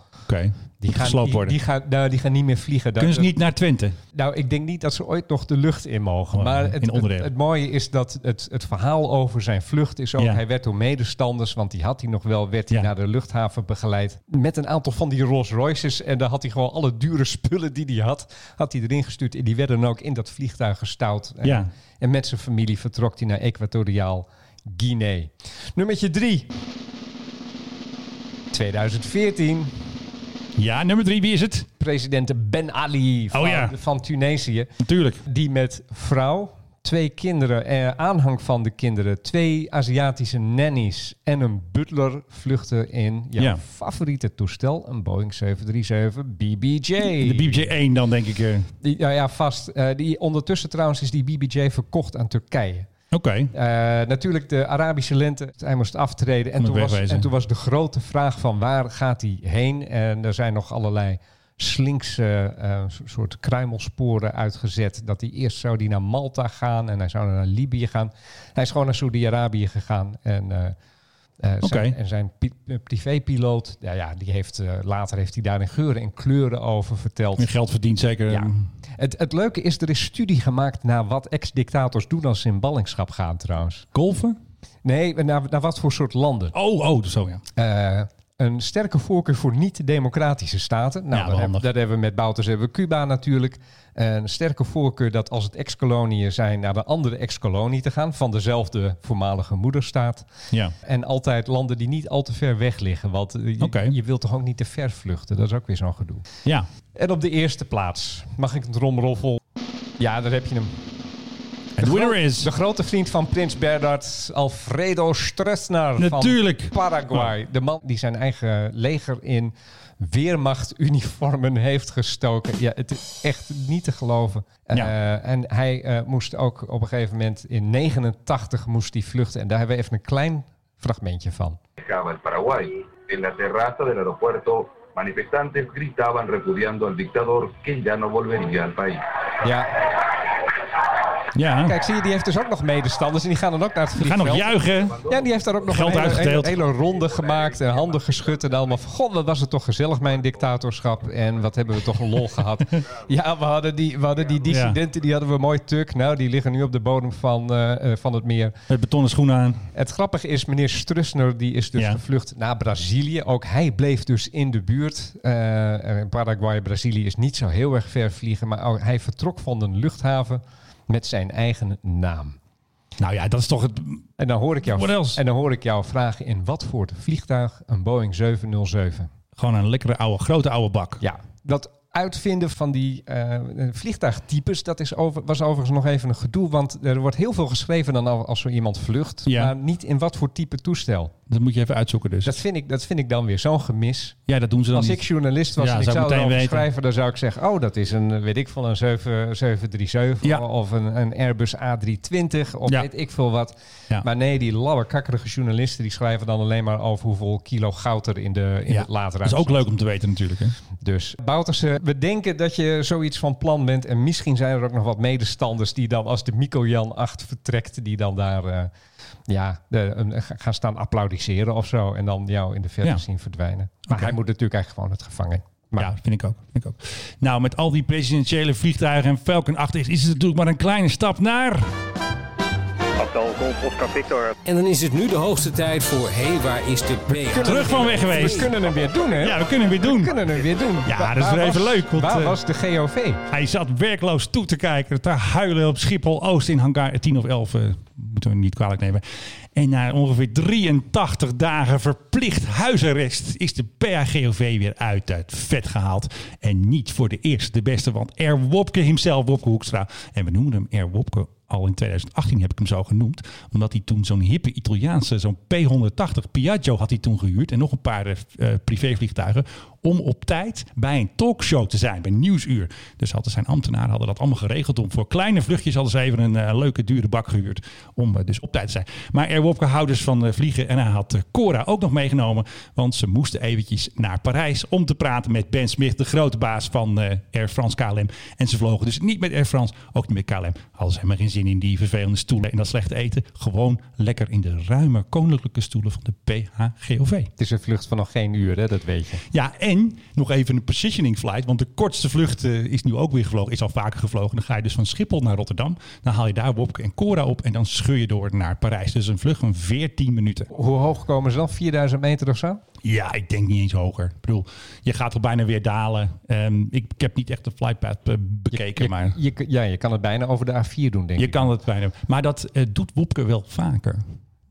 Die gaan, gesloopt worden. die, gaan, nou, die gaan niet meer vliegen. Kunnen ze niet naar Twente? Nou, ik denk niet dat ze ooit nog de lucht in mogen. Oh, maar in het, mooie is dat het, het verhaal over zijn vlucht is ook... Ja. Hij werd door medestanders, want die had hij nog wel... werd hij Ja. naar de luchthaven begeleid. Met een aantal van die Rolls Royces. En daar had hij gewoon alle dure spullen die hij had... had hij erin gestuurd. En die werden dan ook in dat vliegtuig gestouwd. En, Ja. en met zijn familie vertrok hij naar Equatoriaal Guinea. Nummertje drie. 2014. Ja, nummer 3. Wie is het? President Ben Ali van, Oh ja. van Tunesië Natuurlijk. die met vrouw, twee kinderen, eh, aanhang van de kinderen, twee Aziatische nannies en een butler vluchten in jouw Ja. favoriete toestel, een Boeing 737 BBJ. De BBJ 1 dan, denk ik. eh. Die, ja, ja, vast. Eh, die, ondertussen trouwens is die BBJ verkocht aan Turkije. Oké. Eh, natuurlijk de Arabische lente. Hij moest aftreden. En toen, was, en toen was de grote vraag van waar gaat hij heen? En er zijn nog allerlei slinkse eh, so- soort kruimelsporen uitgezet. Dat hij eerst zou die naar Malta gaan en hij zou naar Libië gaan. Hij is gewoon naar Saudi-Arabië gegaan. En, eh, zijn, en zijn eh, privépiloot, ja, ja, die heeft, eh, later heeft hij daar in geuren en kleuren over verteld. Je geld verdient zeker. Ja. Het, het leuke is, er is studie gemaakt naar wat ex-dictators doen als ze in ballingschap gaan trouwens. Golfen? Nee, naar, naar wat voor soort landen. Oh, oh, zo ja. Een sterke voorkeur voor niet-democratische staten. Nou, Ja, dat, hebben, hebben we met Bouters, hebben we Cuba natuurlijk. Een sterke voorkeur dat als het ex-koloniën zijn... naar de andere ex-kolonie te gaan... van dezelfde voormalige moederstaat. Ja. En altijd landen die niet al te ver weg liggen. Want eh, je, Oké. je wilt toch ook niet te ver vluchten? Dat is ook weer zo'n gedoe. Ja. En op de eerste plaats, mag ik een tromroffel? Ja, daar heb je hem. En de winner is... De grote vriend van Prins Bernhard, Alfredo Stroessner Natuurlijk. van Paraguay. De man die zijn eigen leger in weermachtuniformen heeft gestoken. Ja, het is echt niet te geloven. Ja. Eh, en hij eh, moest ook op een gegeven moment in 89 moest hij vluchten. En daar hebben we even een klein fragmentje van. Paraguay. En la terraza del aeropuerto, manifestantes gritaban repudiando al dictador que ya no volvería al país. Ja, Ja, kijk, zie je, die heeft dus ook nog medestanders en die gaan dan ook naar het we gaan vliegveld. nog juichen. Ja, die heeft daar ook nog Geld een hele, uitgedeeld. hele, hele ronde gemaakt en handen geschud en allemaal. van, God, wat was het toch gezellig, mijn dictatorschap. En wat hebben we toch een lol gehad. Ja, we hadden die, we hadden die dissidenten, die hadden we mooi tuk. Nou, die liggen nu op de bodem van, eh, eh, van het meer. Met betonnen schoenen aan. Het grappige is, meneer Strussner, die is dus Ja. gevlucht naar Brazilië. Ook hij bleef dus in de buurt. En Paraguay, Brazilië is niet zo heel erg ver vliegen. Maar hij vertrok van een luchthaven met zijn eigen naam. Nou ja, dat is toch het... En dan hoor ik jou, en dan hoor ik jou vragen in wat voor vliegtuig een Boeing 707. Gewoon een lekkere oude, grote oude bak. Ja, dat uitvinden van die eh, vliegtuigtypes, dat is over, was overigens nog even een gedoe. Want er wordt heel veel geschreven dan al- als zo iemand vlucht. Ja. Maar niet in wat voor type toestel. Dat moet je even uitzoeken dus. Dat vind ik, dat vind ik dan weer zo'n gemis. ja, dat doen ze dan Als niet. ik journalist was Ja, en ik zou erover schrijven, dan zou ik zeggen: Oh, dat is een, weet ik veel, een 7, 737 Ja. of een, een Airbus A320 of Ja. weet ik veel wat. Maar nee, die labberkakkerige journalisten die schrijven dan alleen maar over hoeveel kilo goud er in, de, in het laadruim Dat is ook leuk om te weten natuurlijk. Hè? Dus Bouterse, we denken dat je zoiets van plan bent. En misschien zijn er ook nog wat medestanders die dan als de Mico Jan 8 vertrekt, die dan daar eh, ja, de, een- gaan staan applaudisseren of zo. En dan jou in de verte Ja. zien verdwijnen. Maar hij moet natuurlijk eigenlijk gewoon het gevangen. Maar ja, vind ik, ook, vind ik ook. Nou, met al die presidentiële vliegtuigen en Falcon 8 is, is het natuurlijk maar een kleine stap naar... Hotel Golf Oscar Victor. En dan is het nu de hoogste tijd voor Hé, hey, waar is de P? Terug van weg we geweest. kunnen hem weer doen, hè? Ja, we kunnen hem weer we doen. kunnen hem weer doen. Ja, Wa- dat is weer even leuk, want, waar eh, was de GOV? Hij zat werkloos toe te kijken, te huilen op Schiphol-Oost in hangar 10 of 11. eh, moeten we niet kwalijk nemen. En na ongeveer 83 dagen verplicht huisarrest is de PHGOV weer uit het vet gehaald. En niet voor de eerste de beste, want Air Wopke himself, Wopke Hoekstra. En we noemen hem Air Wopke al in 2018 heb ik hem zo genoemd. Omdat hij toen zo'n hippe Italiaanse, zo'n P180 Piaggio had hij toen gehuurd. En nog een paar eh, privévliegtuigen. Om op tijd bij een talkshow te zijn, bij Nieuwsuur. Dus hadden zijn ambtenaren hadden dat allemaal geregeld. Om voor kleine vluchtjes hadden ze even een eh, leuke dure bak gehuurd. Om eh, dus op tijd te zijn. Maar Wopke houdt dus van eh, vliegen. En hij had Cora ook nog meegenomen. Want ze moesten eventjes naar Parijs om te praten met Ben Smith, de grote baas van Air France KLM. En ze vlogen dus niet met Air France, ook niet met KLM. Hadden ze helemaal geen zin in die vervelende stoelen en dat slechte eten. Gewoon lekker in de ruime koninklijke stoelen van de PHGOV. Het is een vlucht van nog geen uur, hè? dat weet je. Ja, en nog even een positioning flight. Want de kortste vlucht eh, is nu ook weer gevlogen. Is al vaker gevlogen. Dan ga je dus van Schiphol naar Rotterdam. Dan haal je daar Wopke en Cora op. En dan scheur je door naar Parijs. Dus een vlucht van 14 minuten. Hoe hoog komen ze dan? 4000 meter of zo? Ja, ik denk niet eens hoger. Ik bedoel, je gaat al bijna weer dalen. Ehm, ik, ik heb niet echt de flightpath eh, bekeken. je, maar je, ja, je kan het bijna over de A4 doen, denk je ik. kan het bijna. Maar dat eh, doet Wopke wel vaker.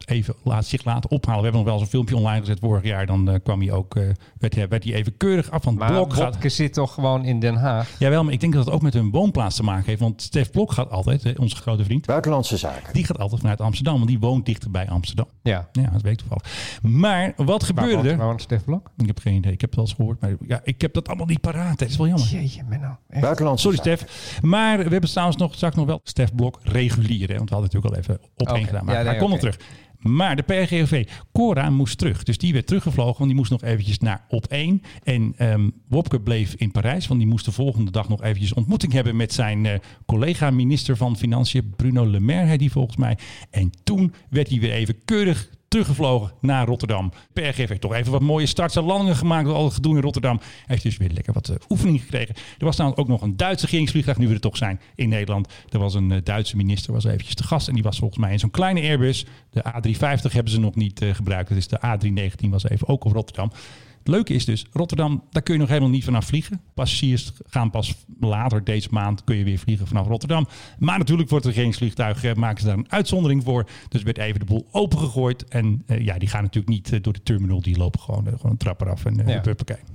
Even laat, zich laten ophalen. We hebben nog wel eens een filmpje online gezet vorig jaar. Dan eh, kwam hij ook, eh, werd, hij, werd hij even keurig af van het Maar blok. Gaat, Wopke zit toch gewoon in Den Haag? Jawel, maar ik denk dat het ook met hun woonplaats te maken heeft. Want Stef Blok gaat altijd, hè, onze grote vriend, Buitenlandse zaken. die gaat altijd vanuit Amsterdam. Want die woont dichter bij Amsterdam. Ja. Ja, dat weet ik toevallig. Maar wat gebeurde er? waar woont Stef Blok? Ik heb geen idee. Ik heb het wel eens gehoord. Maar ja, ik heb dat allemaal niet paraat. Dat is wel jammer. Jeetje, Menno. Echt. Buitenlandse Sorry zaken. Stef. Maar we hebben trouwens nog, straks nog wel Stef Blok regulier. Hè? Want we hadden natuurlijk al even op één Oké. gedaan. Maar Ja, nee, hij kon oké. nog terug. Maar de PRGOV, Cora moest terug. Dus die werd teruggevlogen, want die moest nog eventjes naar op één. En ehm, Wopke bleef in Parijs, want die moest de volgende dag nog eventjes ontmoeting hebben met zijn eh, collega minister van Financiën, Bruno Le Maire, die volgens mij. En toen werd hij weer even keurig teruggevlogen naar Rotterdam. PRGV heeft toch even wat mooie starts en landingen gemaakt door al het gedoe in Rotterdam. Hij heeft dus weer lekker wat eh, oefening gekregen. Er was namelijk ook nog een Duitse regeringsvliegtuig, nu we er toch zijn, in Nederland. Er was een eh, Duitse minister, was eventjes te gast. En die was volgens mij in zo'n kleine Airbus. De A350 hebben ze nog niet eh, gebruikt. Is de A319 was even ook op Rotterdam. Het leuke is dus, Rotterdam, daar kun je nog helemaal niet vanaf vliegen. Passagiers gaan pas later deze maand kun je weer vliegen vanaf Rotterdam. Maar natuurlijk wordt het regeringsvliegtuig, eh, maken ze daar een uitzondering voor. Dus werd even de boel opengegooid. En eh, ja, die gaan natuurlijk niet eh, door de terminal. Die lopen gewoon, eh, gewoon een trap eraf en uh, Ja.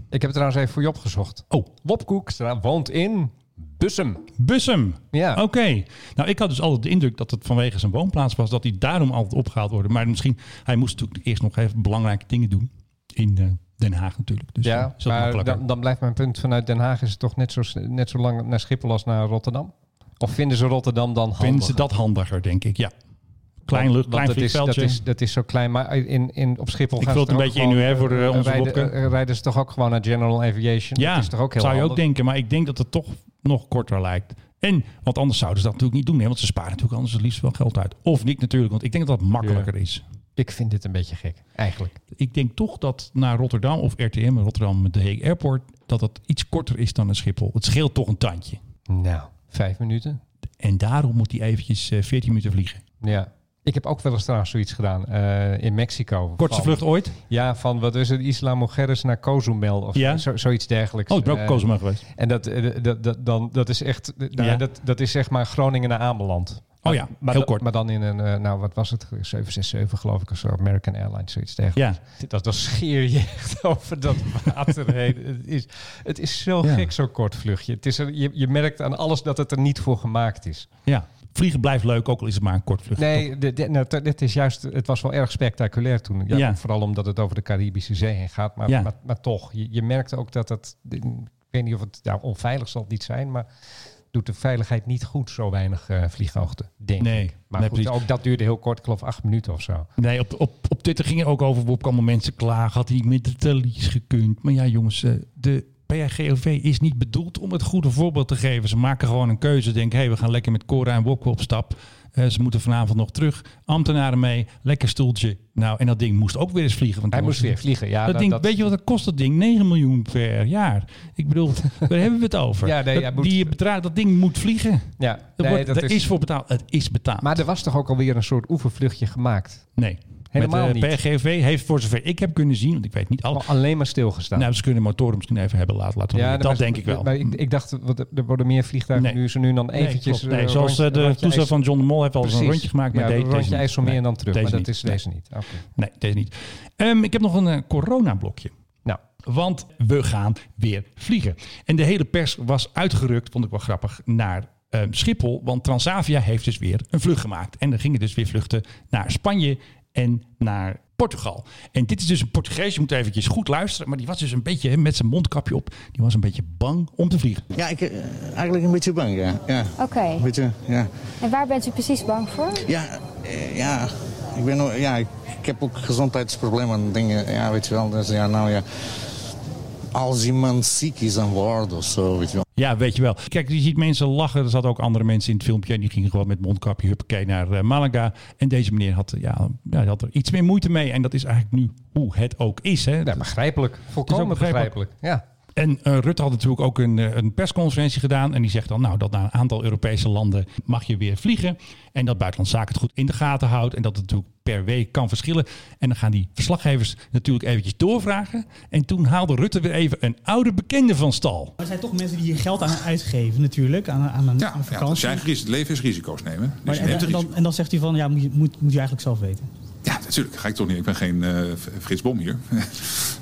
Ik heb het trouwens even voor je opgezocht. Oh, Wopkoek woont in Bussum. Bussum. Ja. Oké. Nou, ik had dus altijd de indruk dat het vanwege zijn woonplaats was. Dat hij daarom altijd opgehaald wordt. Maar misschien, hij moest natuurlijk eerst nog even belangrijke dingen doen. In Den Haag natuurlijk. Dus eh, ja, is dat maar dan, dan blijft mijn punt vanuit Den Haag is het toch net zo, net zo lang naar Schiphol als naar Rotterdam? Of vinden ze Rotterdam dan handiger? Vinden ze dat handiger, denk ik. Ja. Klein, lucht, klein dat is, dat, is, dat is zo klein. Maar in, in, op Schiphol Ik gaan het een beetje in gewoon, voor de- eh, onze rijden, eh, rijden ze toch ook gewoon naar General Aviation? Ja, dat is toch ook heel zou je ook denken. Maar ik denk dat het toch nog korter lijkt. En, want anders zouden ze dat natuurlijk niet doen. Hè? Want ze sparen natuurlijk anders het liefst wel geld uit. Of niet natuurlijk, want ik denk dat dat makkelijker is. Ik vind dit een beetje gek, eigenlijk. Ik denk toch dat naar Rotterdam of RTM, Rotterdam met de Hague Airport, dat dat iets korter is dan een Schiphol. Het scheelt toch een tandje. Nou, vijf minuten. En daarom moet hij eventjes eh, 14 minuten vliegen. Ja. Ik heb ook wel eens trouwens zoiets gedaan eh, in Mexico. Kortste Van- vlucht ooit? Ja, van wat is het? Isla Mujeres naar Cozumel of Ja. zo, zoiets dergelijks. Oh, ik ben ook Eh, Cozumel geweest. En dat, dat, dat, dan, dat is echt, nou, Ja. dat, dat is zeg maar Groningen naar Ameland. Oh ja, maar heel kort. Maar dan in een, eh, nou wat was het? 767 geloof ik of zo, American Airlines, zoiets dergelijks. Ja. Dat was scheer je echt over dat water heen. Het is, het is zo Ja. gek, zo'n kort vluchtje. Het is er, je, je merkt aan alles dat het er niet voor gemaakt is. Ja. Vliegen blijft leuk, ook al is het maar een kort vlucht. Nee, dit, dit, nou, dit is juist, het was wel erg spectaculair toen. Ja, Ja. Vooral omdat het over de Caribische Zee heen gaat. Maar, Ja. maar, maar toch, je, je merkt ook dat het, ik weet niet of het nou, onveilig zal het niet zijn, maar doet de veiligheid niet goed, zo weinig eh vlieghoogte, denk Nee, ik. Maar nee, goed, precies. ook dat duurde heel kort, ik geloof acht minuten of zo. Nee, op, op, op Twitter ging er ook over. Wop allemaal mensen klagen. Had hij met de talies gekund. Maar ja, jongens, eh, de PRGOV is niet bedoeld om het goede voorbeeld te geven. Ze maken gewoon een keuze. Denken, hé, hey, we gaan lekker met Cora en Wopke op stap. Eh, ze moeten vanavond nog terug. Ambtenaren mee. Lekker stoeltje. Nou, en dat ding moest ook weer eens vliegen. Want Hij moest weer vliegen, ja. dat dat- ding, dat- weet je wat dat kost, dat ding? 9 miljoen per jaar. Ik bedoel, waar hebben we het over? Ja, nee, dat, moet- die bedrag, dat ding moet vliegen. Ja, nee, wordt, dat er is... voor betaald. Het is betaald. Maar er was toch ook alweer een soort oefenvluchtje gemaakt? nee. Helemaal Met, niet. eh, PRGOV heeft, voor zover ik heb kunnen zien, want ik weet niet. Al- Alleen maar stilgestaan. Nou, ze kunnen motoren misschien even hebben laten laten Ja, maar- Dat denk ik wel. Maar ik, ik dacht, wat, er worden meer vliegtuigen Nee. nu, ze nu dan Nee, eventjes... klopt. Nee, eh, zoals rondje- eh, de toestel van John de Mol heeft al eens een rondje gemaakt. Maar ja, de- een deze rondje niet. IJsselmeer Nee, en dan terug. deze Maar dat niet. is Nee. deze niet. Oké. Nee, deze niet. Ehm, ik heb nog een eh, coronablokje. Nou, Want we gaan weer vliegen. En de hele pers was uitgerukt, vond ik wel grappig, naar ehm, Schiphol. Want Transavia heeft dus weer een vlucht gemaakt. En er gingen dus weer vluchten naar Spanje en naar Portugal. En dit is dus een Portugees, je moet eventjes goed luisteren. Maar die was dus een beetje hè, met zijn mondkapje op. Die was een beetje bang om te vliegen. Ja, ik, eh, eigenlijk een beetje bang, ja. ja. Oké. Een beetje, ja. En waar bent u precies bang voor? Ja, eh, ja, ik ben, ook- ja, ik, ik heb ook gezondheidsproblemen en dingen, ja, weet je wel. Dus ja, nou ja, als iemand ziek is aan boord of zo, weet je wel. Ja, weet je wel. Kijk, je ziet mensen lachen. Er zaten ook andere mensen in het filmpje. En die gingen gewoon met mondkapje huppakee naar eh, Malaga. En deze meneer had, ja, ja, hij had er iets meer moeite mee. En dat is eigenlijk nu hoe het ook is. Hè. ja, begrijpelijk. Volkomen begrijpelijk. begrijpelijk. Ja. En eh, Rutte had natuurlijk ook een, eh, een persconferentie gedaan. En die zegt dan nou, dat naar een aantal Europese landen mag je weer vliegen. En dat buitenlandse zaken het goed in de gaten houdt. En dat het natuurlijk per week kan verschillen. En dan gaan die verslaggevers natuurlijk eventjes doorvragen. En toen haalde Rutte weer even een oude bekende van stal. Er zijn toch mensen die hier geld aan uitgeven natuurlijk, aan, aan, een, aan een Ja, vakantie. zijn ris- levensrisico's nemen. Dus maar, je en, dan, en dan zegt hij van, ja, moet, je- moet, moet je eigenlijk zelf weten. Ja, natuurlijk. Ga ik toch niet. Ik ben geen eh, Frits Bom hier.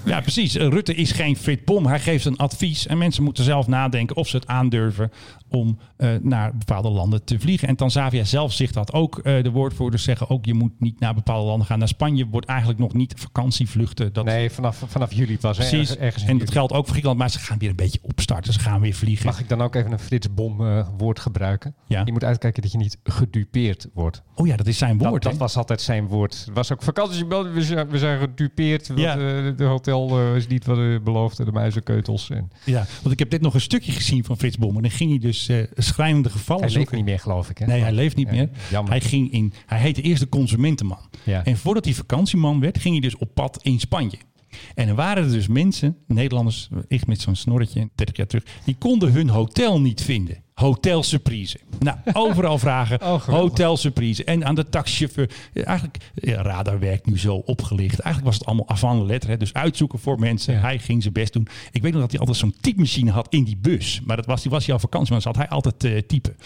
Ja, precies. Eh, Rutte is geen fit bom. Hij geeft een advies. En mensen moeten zelf nadenken of ze het aandurven om eh, naar bepaalde landen te vliegen. En Tanzania zelf zegt dat ook. Eh, de woordvoerders zeggen ook, je moet niet naar bepaalde landen gaan. Naar Spanje wordt eigenlijk nog niet vakantievluchten. Dat Nee, vanaf, vanaf juli pas. hè, ergens- en dat juli. geldt ook voor Griekenland. Maar ze gaan weer een beetje opstarten. Ze gaan weer vliegen. Mag ik dan ook even een Frits Bom eh, woord gebruiken? Ja. Je moet uitkijken dat je niet gedupeerd wordt. Oh ja, dat is zijn woord. dat was altijd zijn woord. Het was ook vakantie, we zijn, we zijn gedupeerd. Ja. eh, de hotel eh, is niet wat we beloofden, de muizenkeutels. En Ja, want ik heb dit nog een stukje gezien van Frits Bom. En dan ging hij dus eh schrijnende gevallen hij leeft niet meer, geloof ik. Hè? Nee, hij leeft niet Ja, meer. jammer. Hij, ging in, hij heette eerst de consumentenman. Ja. En voordat hij vakantieman werd, ging hij dus op pad in Spanje. En er waren er dus mensen, Nederlanders, ik met zo'n snorretje, 30 jaar terug, die konden hun hotel niet vinden. Hotel surprise. Nou, overal vragen. Oh, hotel surprise. En aan de taxichauffeur. Eigenlijk, ja, radar werkt nu zo opgelicht. Eigenlijk was het allemaal avant lettre. Hè. Dus uitzoeken voor mensen. Hij ging zijn best doen. Ik weet nog dat hij altijd zo'n typemachine had in die bus. Maar dat was, die was hij al vakantie, maar dan zat hij altijd eh typen.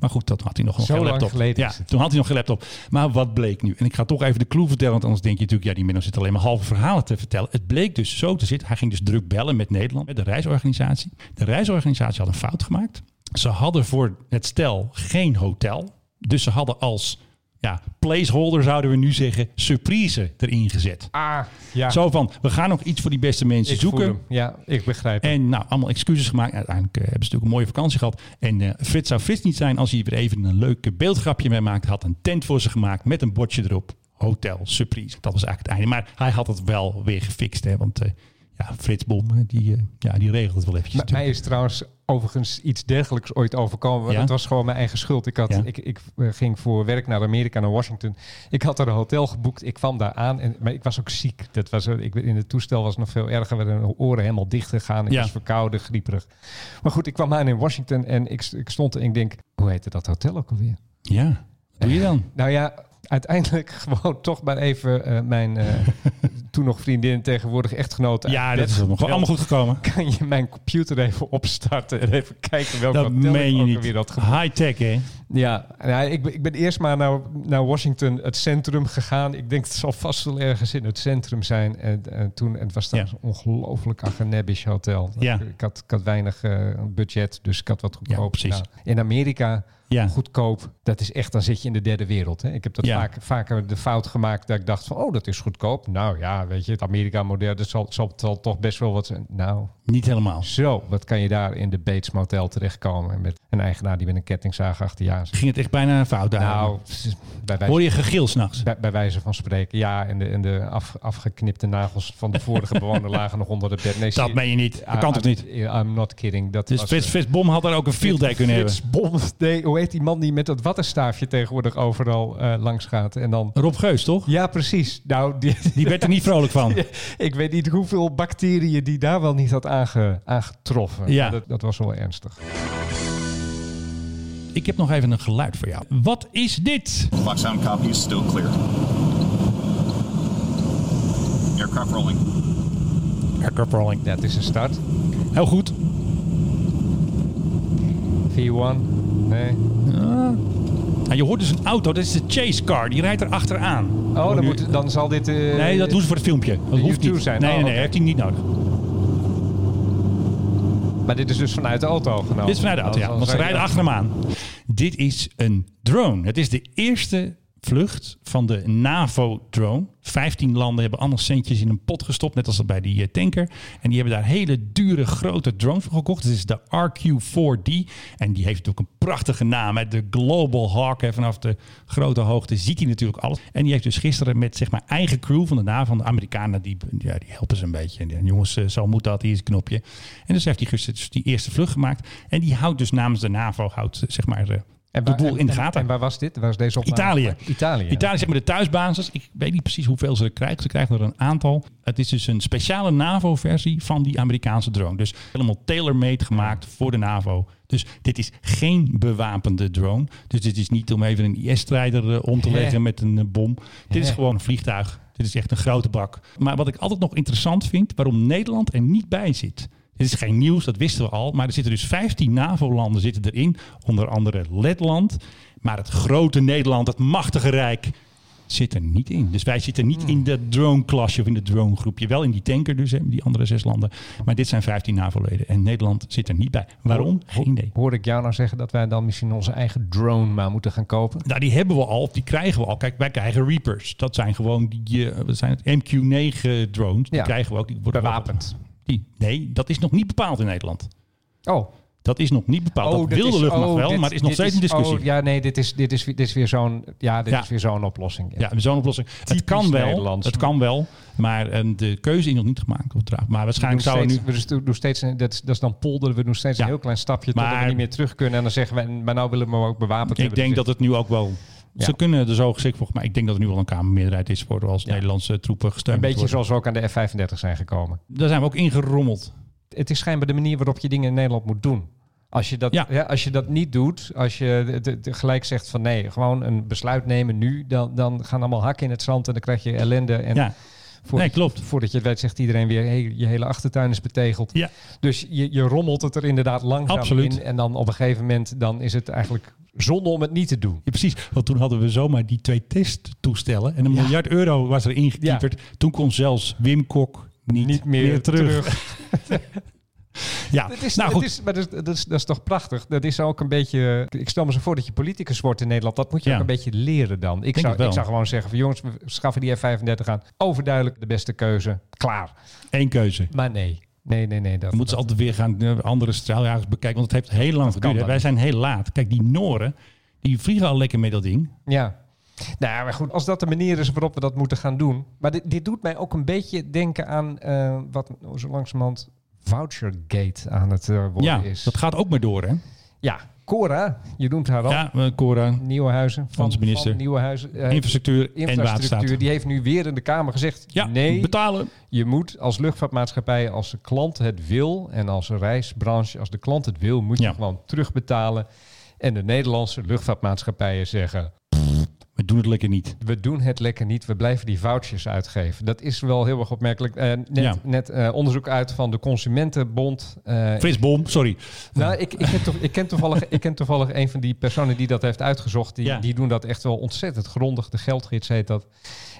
Maar goed, dat had hij nog Zo geen lang laptop. geleden Ja, toen had hij nog geen laptop. Maar wat bleek nu? En ik ga toch even de clue vertellen, want anders denk je natuurlijk, ja, die Menno zit alleen maar halve verhalen te vertellen. Het bleek dus zo te zitten. Hij ging dus druk bellen met Nederland, met de reisorganisatie. De reisorganisatie had een fout gemaakt. Ze hadden voor het stel geen hotel. Dus ze hadden als ja, placeholder zouden we nu zeggen, surprise erin gezet. Ah, ja. Zo van, we gaan nog iets voor die beste mensen Ik zoeken. Ja, ik begrijp het. En nou, allemaal excuses gemaakt. Uiteindelijk eh, hebben ze natuurlijk een mooie vakantie gehad. En eh, Frits zou Frits niet zijn als hij weer even een leuk beeldgrapje mee maakt. Had een tent voor ze gemaakt met een bordje erop. Hotel Surprise. Dat was eigenlijk het einde. Maar hij had het wel weer gefixt. Hè, want eh, ja, Frits Bom, die, ja, die regelt het wel eventjes. Maar mij is trouwens overigens iets dergelijks ooit overkomen. Ja? dat was gewoon mijn eigen schuld. Ik, had, Ja. ik, ik eh, ging voor werk naar Amerika, naar Washington. Ik had er een hotel geboekt. Ik kwam daar aan. En, maar ik was ook ziek. Dat was, eh, ik, in het toestel was het nog veel erger. werden de oren helemaal dicht gegaan. Ik Ja. was verkouden, grieperig. Maar goed, ik kwam aan in Washington. En ik, ik stond en ik denk, hoe heette dat hotel ook alweer? Ja, doe je dan? Nou ja, uiteindelijk gewoon toch maar even eh, mijn eh, toen nog vriendin, tegenwoordig echtgenoot. Ja, bed dat is nog gebeld. allemaal goed gekomen. Kan je mijn computer even opstarten en even kijken welke Dat meen je niet. had geboekt? High-tech, hè? Ja, nou, ik, ben, ik ben eerst maar naar, naar Washington, het centrum gegaan. Ik denk het zal vast wel ergens in het centrum zijn. En, en toen, en het was daar een ongelooflijk agenebbisch hotel. Ja. Ik, ik had, ik had weinig eh, budget, dus ik had wat goedkoop. precies. gedaan. In Amerika, Ja. goedkoop, dat is echt, dan zit je in de derde wereld. Hè? Ik heb dat Ja. vaak, vaker de fout gemaakt dat ik dacht van, oh, dat is goedkoop. Nou ja, weet je, het Amerika-model, dat zal, zal, zal toch best wel wat zijn. Nou, Niet helemaal. zo, wat kan je daar in de Bates Motel terechtkomen met een eigenaar die met een kettingzaag achter je aan zit. Ging het echt bijna fout daar? Nou, bij wijze, Hoor je gegil s'nachts? bij, bij wijze van spreken, ja. En de, en de af, afgeknipte nagels van de vorige bewoner lagen nog onder de bed. Nee, Dat meen je niet. Dat kan toch niet? I'm not kidding. Dat Dus was, eh, Bom had daar ook een field day kunnen hebben. Bom, nee, hoe heet die man die met dat wattenstaafje tegenwoordig overal eh, langs gaat? En dan... Rob Geus, toch? Ja, precies. Nou, die, Die werd er niet vrolijk van. ik weet niet hoeveel bacteriën die daar wel niet had aange, aangetroffen. Ja. Dat, dat was wel ernstig. Ik heb nog even een geluid voor jou. Wat is dit? Clock sound copy is still clear. Aircraft rolling. Aircraft rolling. Het is een start. Heel goed. V1. Nee. Nou, je hoort dus een auto, dat is de chase car. Die rijdt er achteraan. Oh, dan, Nu- moet, dan zal dit... eh, Nee, dat doen ze voor het filmpje. Dat hoeft niet. zijn. Nee, Oh, nee, nee, oké. heeft hij niet nodig. Maar dit is dus vanuit de auto genomen. Dit is vanuit de auto, ja. Want ze rijden achter hem aan. Dit is een drone. Het is de eerste vlucht van de NAVO-drone. 15 landen hebben allemaal centjes in een pot gestopt, net als dat bij die eh, tanker. En die hebben daar hele dure, grote drones voor gekocht. Het is de RQ-4D. En die heeft natuurlijk een prachtige naam. Hè? De Global Hawk. Hè? Vanaf de grote hoogte ziet hij natuurlijk alles. En die heeft dus gisteren met zeg maar eigen crew van de NAVO, van de Amerikanen, die, ja, die helpen ze een beetje. En, jongens, eh, zo moet dat, hier is een knopje. En dus heeft hij gisteren dus die eerste vlucht gemaakt. En die houdt dus namens de NAVO, houdt eh, zeg maar... En de waar- boel en- in de en- gaten. En waar was dit? Waar was deze opname? Italië. Italië. Italië zeg maar de thuisbasis. Ik weet niet precies hoeveel ze er krijgen. Ze krijgen er een aantal. Het is dus een speciale NAVO-versie van die Amerikaanse drone. Dus helemaal tailor-made gemaakt voor de NAVO. Dus dit is geen bewapende drone. Dus dit is niet om even een IS-strijder eh, om te Hè? leggen met een eh, bom. Dit is gewoon een vliegtuig. Dit is echt een grote bak. Maar wat ik altijd nog interessant vind, waarom Nederland er niet bij zit. Dit is geen nieuws, dat wisten we al. Maar er zitten dus 15 NAVO-landen zitten erin. Onder andere Letland. Maar het grote Nederland, het machtige Rijk, zit er niet in. Dus wij zitten niet in de drone-klasje of in de drone-groepje. Wel in die tanker dus, hè, die andere zes landen. Maar dit zijn 15 NAVO-leden. En Nederland zit er niet bij. Waarom? Geen idee. Hoor ik jou nou zeggen dat wij dan misschien onze eigen drone maar moeten gaan kopen? Nou, die hebben we al, of die krijgen we al. Kijk, wij krijgen Reapers. Dat zijn gewoon die, eh, wat zijn het, MQ-9 drones. Die Ja. krijgen we ook. Die worden Bewapend. Die, nee, dat is nog niet bepaald in Nederland. Oh. Dat is nog niet bepaald. dat dit wilde is- luchtmacht oh, wel, dit- maar het is nog steeds een discussie. oh, ja, nee, dit is, dit is, dit is weer zo'n ja, dit Ja. is weer zo'n oplossing. Ja, zo'n oplossing. Het kan wel, het kan wel, maar eh, de keuze is nog niet gemaakt. Maar waarschijnlijk zou nu... we doen steeds, een- dat, is, dat is dan polderen. We doen steeds Ja. een heel klein stapje Maar- we niet meer terug kunnen. En dan zeggen we, maar nou willen we ook bewapend Ik denk dat het nu ook wel... Ja. Ze kunnen er zo geschikt voor, maar ik denk dat er nu wel een Kamermeerderheid is voor als Nederlandse troepen gesteund Een beetje worden. zoals we ook aan de F-35 zijn gekomen. Daar zijn we ook ingerommeld. Het is schijnbaar de manier waarop je dingen in Nederland moet doen. Als je dat, Ja. ja. als je dat niet doet, als je gelijk zegt van nee, gewoon een besluit nemen nu, dan, dan gaan allemaal hakken in het zand en dan krijg je ellende. En Ja. voordat, Nee, klopt. Voordat je het weet, zegt iedereen weer, hey, je hele achtertuin is betegeld. Ja. Dus je, je rommelt het er inderdaad langzaam Absoluut. in. En dan op een gegeven moment, dan is het eigenlijk zonde om het niet te doen. Ja, precies, want toen hadden we zomaar die twee testtoestellen en een Ja. miljard euro was er ingekieperd. Toen kon zelfs Wim Kok niet, Niet meer terug. Ja, Dat is, nou goed. is, maar dat, is, dat, is, dat is toch prachtig? Dat is ook een beetje... Ik stel me zo voor dat je politicus wordt in Nederland. Dat moet je Ja. ook een beetje leren dan. Ik zou, ik zou gewoon zeggen van jongens, we schaffen die F-35 aan. Overduidelijk de beste keuze. Klaar. Eén keuze. Maar nee. Nee, nee, nee. Dat, Dan moeten ze altijd weer gaan eh, andere straaljagers bekijken. Want het heeft heel lang geduurd. Wij zijn heel laat. Kijk, die Noren, die vliegen al lekker met dat ding. Ja. Nou, maar goed, als dat de manier is waarop we dat moeten gaan doen. Maar dit, dit doet mij ook een beetje denken aan eh, wat zo langzamerhand Vouchergate aan het eh, worden Ja, is. dat gaat ook maar door, hè? Ja, Cora, je noemt haar al. Ja, eh, Cora, Nieuwenhuizen. Van, minister. Van Nieuwenhuizen. eh, infrastructuur, en infrastructuur. waterstaat. Die heeft nu weer in de Kamer gezegd: Ja, nee, betalen. je moet als luchtvaartmaatschappij, als de klant het wil en als reisbranche, als de klant het wil, moet je Ja. gewoon terugbetalen. En de Nederlandse luchtvaartmaatschappijen zeggen: We doen het lekker niet. we doen het lekker niet, we blijven die vouchers uitgeven. Dat is wel heel erg opmerkelijk. Eh, net Ja. net eh, onderzoek uit van de Consumentenbond. eh, Frits Bom, sorry. nou, ik, ik, ken toch, ik, ken toevallig, ik ken toevallig een van die personen die dat heeft uitgezocht. Die, Ja. die doen dat echt wel ontzettend grondig. De geldgids heet dat.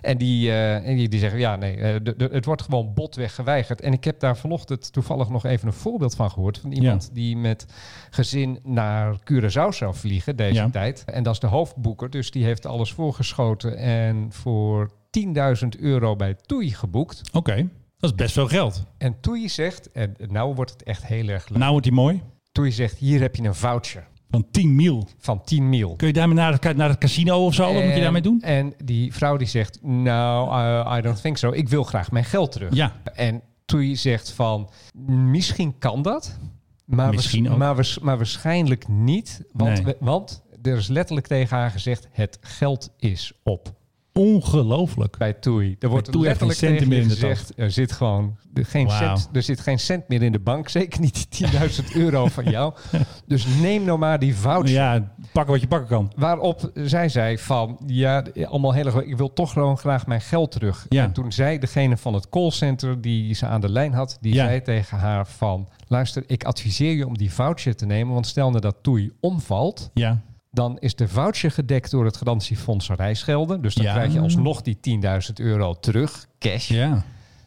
En die, eh, en die, die zeggen, ja, nee, eh, de, de- het wordt gewoon botweg geweigerd. En ik heb daar vanochtend toevallig nog even een voorbeeld van gehoord. Van iemand die met gezin naar Curaçao zou vliegen deze Ja. tijd. En dat is de hoofdboeker, dus die heeft alles voorgeschoten. En voor 10.000 euro bij TUI geboekt. Oké, dat is best veel geld. En TUI zegt, en nou wordt het echt heel erg leuk. Nou wordt die mooi. TUI zegt, hier heb je een voucher Van 10 mil. van 10 mil. Kun je daarmee naar het, naar het casino of zo? Wat moet je En- daarmee doen? En die vrouw die zegt, nou, uh, I don't think so. Ik wil graag mijn geld terug. Ja. En TUI zegt van, misschien kan dat. Maar, Misschien ook. maar, waars- maar waarschijnlijk niet. Want, Nee. we- want er is letterlijk tegen haar gezegd, het geld is op. Ongelooflijk. Bij TUI. Er wordt geen letterlijk meer je in de gezegd, er zit gewoon geen cent, er zit geen cent meer in de bank. Zeker niet die 10.000 euro van jou. Dus neem nou maar die voucher. Ja, pakken wat je pakken kan. Waarop zij zei van, ja, allemaal heel erg, ik wil toch gewoon graag mijn geld terug. Ja. En toen zei degene van het callcenter die ze aan de lijn had, die Ja. zei tegen haar van, luister, ik adviseer je om die voucher te nemen, want stel nou dat TUI omvalt, Ja. Dan is de voucher gedekt door het garantiefonds reisgelden. Dus dan Ja. krijg je alsnog die 10.000 euro terug, cash. Ja.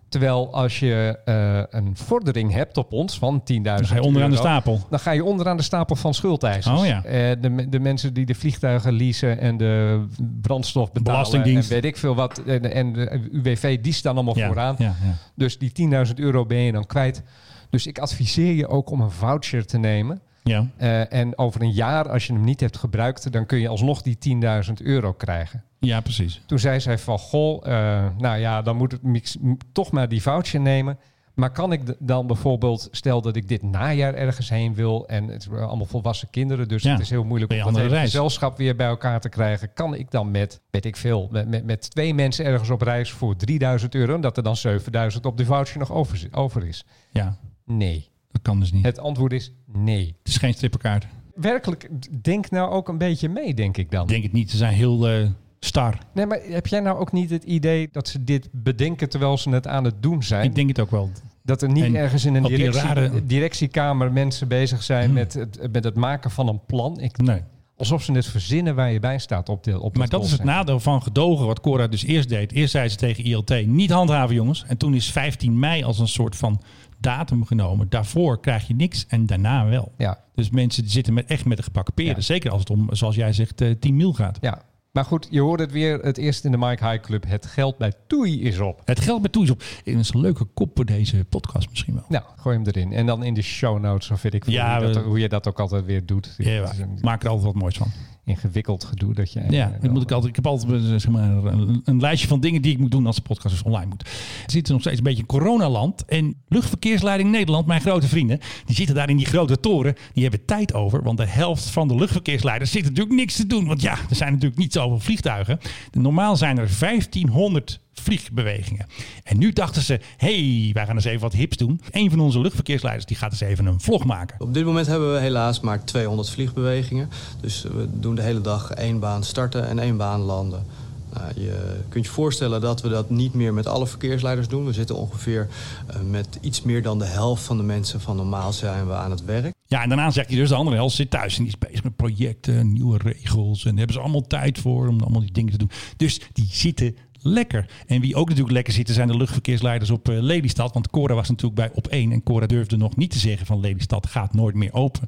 Terwijl als je eh, een vordering hebt op ons van 10.000 Dan ga je onderaan de euro, stapel. Dan ga je onderaan de stapel van schuldeisers. Oh ja. Eh, de, de mensen die de vliegtuigen leasen en de brandstof betalen. Belastingdienst. En weet ik veel wat. En, en de UWV, die staan allemaal Ja, vooraan. ja, ja. Dus die 10.000 euro ben je dan kwijt. Dus ik adviseer je ook om een voucher te nemen. Ja. Eh, en over een jaar, als je hem niet hebt gebruikt, dan kun je alsnog die 10.000 euro krijgen. ja, precies. Toen zei zij van, goh, eh, nou ja, dan moet ik toch maar die voucher nemen. Maar kan ik dan bijvoorbeeld, stel dat ik dit najaar ergens heen wil en het zijn allemaal volwassen kinderen, dus Ja, het is heel moeilijk om dat hele reis. gezelschap weer bij elkaar te krijgen. Kan ik dan met, weet ik veel, met, met, met twee mensen ergens op reis voor 3000 euro en dat er dan 7000 op de voucher nog over, over is? Ja, Nee. Dat kan dus niet. Het antwoord is nee. Het is geen strippenkaart. Werkelijk, denk nou ook een beetje mee, denk ik dan. Ik denk het niet. Ze zijn heel eh, star. Nee, maar heb jij nou ook niet het idee dat ze dit bedenken terwijl ze het aan het doen zijn? Ik denk het ook wel. Dat er niet En ergens in een directie, rare- directiekamer mensen bezig zijn met, het, met het maken van een plan. Ik, Nee. Alsof ze het verzinnen waar je bij staat op, de, op Maar dat is het nadeel van gedogen, wat Cora dus eerst deed. Eerst zei ze tegen ILT, niet handhaven jongens. En toen is 15 mei als een soort van datum genomen. Daarvoor krijg je niks en daarna wel. Ja. Dus mensen die zitten met, echt met de gepakken peren. Ja. Zeker als het om, zoals jij zegt, eh 10 mil gaat. Ja, maar goed, je hoort het weer het eerst in de Mike High Club. Het geld bij TUI is op. Het geld met toes op. Dat is een leuke kop voor deze podcast misschien wel. Nou, gooi hem erin. En dan in de show notes, of weet ik Ja, hoe, je dat, we- hoe je dat ook altijd weer doet. Ja, is maak er altijd wat moois van. Ingewikkeld gedoe dat je... Ja, dat moet ik, altijd, ik heb altijd eh, zeg maar, een, een lijstje van dingen die ik moet doen als de podcast dus online moet. We zitten nog steeds een beetje in coronaland. En luchtverkeersleiding Nederland, mijn grote vrienden, die zitten daar in die grote toren. Die hebben tijd over, want de helft van de luchtverkeersleiders zit natuurlijk niks te doen. Want ja, er zijn natuurlijk niet zoveel vliegtuigen. Normaal zijn er 1500 vliegbewegingen. En nu dachten ze, hey, wij gaan eens even wat hips doen. Een van onze luchtverkeersleiders die gaat eens even een vlog maken. Op dit moment hebben we helaas maar 200 vliegbewegingen. Dus we doen de hele dag één baan starten en één baan landen. Nou, je kunt je voorstellen dat we dat niet meer met alle verkeersleiders doen. We zitten ongeveer eh, met iets meer dan de helft van de mensen van normaal zijn we aan het werk. Ja, en daarna zegt hij dus de andere helft zit thuis en die is bezig met projecten, nieuwe regels. En daar hebben ze allemaal tijd voor om allemaal die dingen te doen. Dus die zitten lekker. En wie ook natuurlijk lekker zitten zijn de luchtverkeersleiders op eh, Lelystad. Want Cora was natuurlijk bij op één. En Cora durfde nog niet te zeggen van Lelystad gaat nooit meer open.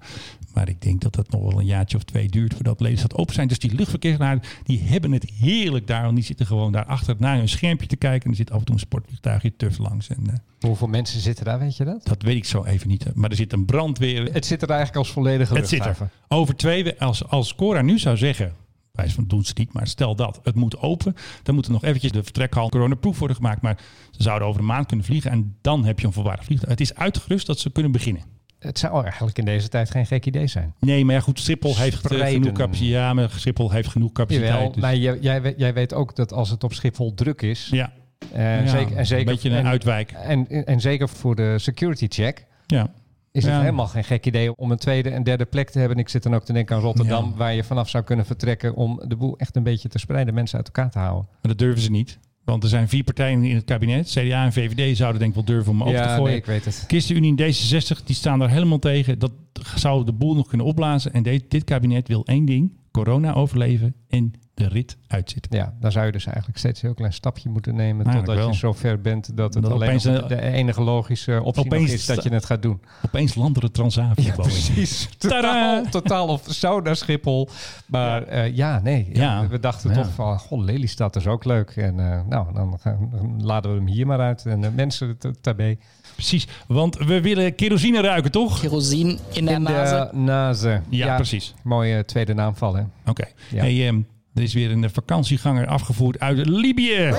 Maar ik denk dat dat nog wel een jaartje of twee duurt voordat Lelystad open zijn. Dus die luchtverkeersleiders die hebben het heerlijk daar. Want die zitten gewoon daar achter naar hun schermpje te kijken. En er zit af en toe een sportvliegtuigje tuf langs. En, eh, Hoeveel mensen zitten daar, weet je dat? dat weet ik zo even niet. Maar er zit een brandweer. Het zit er eigenlijk als volledige Het zit er. luchthaven. Over twee we- als, als Cora nu zou zeggen. Van doen ze niet, maar stel dat het moet open. Dan moet er nog eventjes de vertrekhal coronaproof worden gemaakt. Maar ze zouden over een maand kunnen vliegen. En dan heb je een volwaardig vliegtuig. Het is uitgerust dat ze kunnen beginnen. Het zou eigenlijk in deze tijd geen gek idee zijn. Nee, maar ja, goed, Schiphol heeft eh, Spreiden. genoeg capaciteit. Ja, maar Schiphol heeft genoeg capaciteit. Jawel, dus- maar jij, jij, weet- jij weet ook dat als het op Schiphol druk is... Ja. Ja, zeker, en zeker, een beetje een en- uitwijk. En, en, zeker voor de security check Ja. Is het Ja. helemaal geen gek idee om een tweede en derde plek te hebben. Ik zit dan ook te denken aan Rotterdam, Ja. waar je vanaf zou kunnen vertrekken om de boel echt een beetje te spreiden, mensen uit elkaar te houden. Maar dat durven ze niet. Want er zijn vier partijen in het kabinet. CDA en VVD zouden denk ik wel durven om Ja, te gooien. nee, ik weet het. ChristenUnie en D66 die staan daar helemaal tegen. Dat zou de boel nog kunnen opblazen. En dit, dit kabinet wil één ding. Corona overleven en de rit uitzitten. Ja, dan zou je dus eigenlijk steeds een heel klein stapje moeten nemen Eigenlijk totdat je wel. zo ver bent dat het Dat alleen opeens nog een- de enige logische optie is dat je het gaat doen. Opeens landen de Transavia. Ja, precies. Totaal, totaal of zo naar Schiphol. Maar ja, ja nee. Ja, Ja. We dachten Ja. toch van, goh, Lelystad is ook leuk. En eh, nou, dan, gaan- dan laden we hem hier maar uit. En de mensen tabé. Precies, want we willen kerosine ruiken, toch? Kerosine in de In nase. de naze. Ja, precies. Mooie tweede naamval, hè? Oké. Ja. Hey, ehm, er is weer een vakantieganger afgevoerd uit Libië.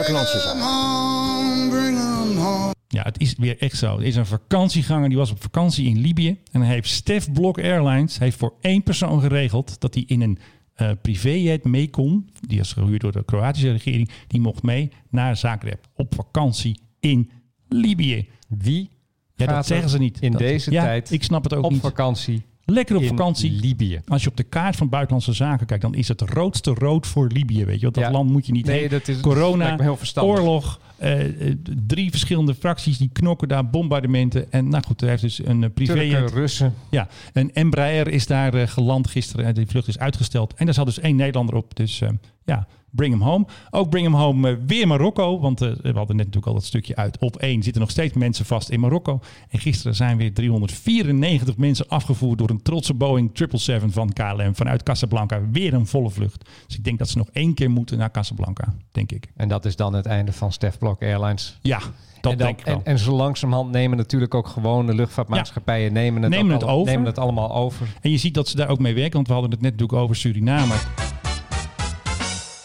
Ja, het is weer echt zo. Er is een vakantieganger die was op vakantie in Libië. En hij heeft Stef Blok Airlines heeft voor één persoon geregeld dat hij in een eh privéjet mee kon. Die is gehuurd door de Kroatische regering. Die mocht mee naar Zagreb op vakantie in Libië. Wie Ja, dat zeggen ze niet. in Dat- deze ja, tijd Ik snap het ook op niet. vakantie Lekker op in vakantie. Libië? Als je op de kaart van buitenlandse zaken kijkt, dan is het roodste rood voor Libië. Weet je, want dat Ja. land moet je niet Nee, heen. dat is- Corona, heel oorlog, eh, eh, drie verschillende fracties die knokken daar, bombardementen. En nou goed, er heeft dus een uh, privé. Turken, Russen. Ja, een Embraer is daar eh, geland gisteren. en Die vlucht is uitgesteld. En daar zat dus één Nederlander op. Dus eh, ja, bring hem home. Ook bring hem home eh, weer Marokko. Want eh, we hadden net natuurlijk al dat stukje uit. Op één zitten nog steeds mensen vast in Marokko. En gisteren zijn weer 394 mensen afgevoerd door een trotse Boeing 777 van KLM vanuit Casablanca. Weer een volle vlucht. Dus ik denk dat ze nog één keer moeten naar Casablanca, denk ik. En dat is dan het einde van Stef Blok Airlines. Ja, dat en, dan, denk ik wel. en, en zo langzamerhand nemen natuurlijk ook gewoon de luchtvaartmaatschappijen nemen het, Nemen het al- over. nemen het allemaal over. En je ziet dat ze daar ook mee werken, want we hadden het net natuurlijk over Suriname.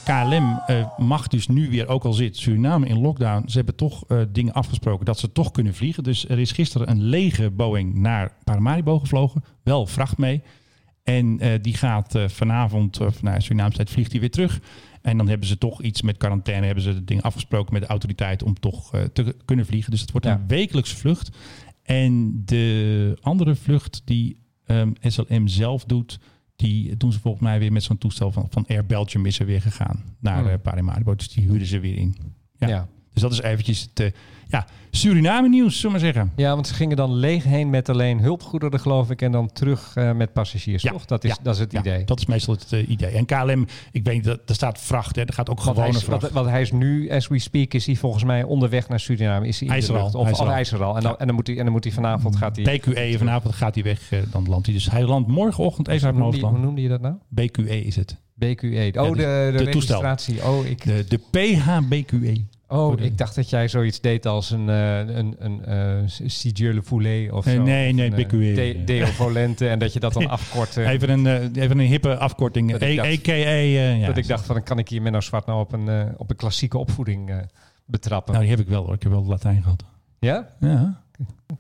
KLM eh, mag dus nu weer, ook al zit Suriname in lockdown, ze hebben toch eh, dingen afgesproken dat ze toch kunnen vliegen. Dus er is gisteren een lege Boeing naar Paramaribo gevlogen, wel vracht mee. En eh, die gaat vanavond, of nou, Surinaamse tijd, vliegt hij weer terug. En dan hebben ze toch iets met quarantaine, hebben ze de dingen afgesproken met de autoriteit om toch te kunnen vliegen. Dus het wordt Ja. een wekelijkse vlucht. En de andere vlucht die ehm, SLM zelf doet, die doen ze volgens mij weer met zo'n toestel van, van Air Belgium is er weer gegaan naar Hmm. Dus die huren ze weer in. Ja. Ja. Dus dat is eventjes het eh, ja, Suriname nieuws, zullen we maar zeggen. Ja, want ze gingen dan leeg heen met alleen hulpgoederen, geloof ik, en dan terug eh, met passagiers, Ja, toch? Dat is, ja, dat is het Ja, idee. dat is meestal het eh, idee. En KLM, ik weet dat er staat vracht, hè, er gaat ook Want hij, gewone is, vracht. wat, wat hij is nu, as we speak, is hij volgens mij onderweg naar Suriname. Is hij in Hij is er al? Of hij is er al. hij is er al. En dan, en dan, moet, hij, en dan moet hij vanavond gaat hij... BQE, vanavond gaat hij weg, dan landt hij. Dus hij landt morgenochtend even uit je- hoe noemde je dat nou? BQE is het. BQE. Oh, dus de, de, de toestel. registratie. Oh, ik, De, de PHBQE. Oh, ik dacht dat jij zoiets deed als een, eh een, een eh Sigille Foulet of Eh, zo. nee, nee, eh, BQE. De, Deo Volente en dat je dat dan afkort. eh, Even een, eh, even een hippe afkorting. Dat ik E- dacht- EKE. eh, ja. dat ik dacht van, dan kan ik hier Menno Zwart nou op een, eh, op een klassieke opvoeding eh, betrappen. Nou, die heb ik wel hoor. Ik heb wel Latijn gehad. ja? Ja.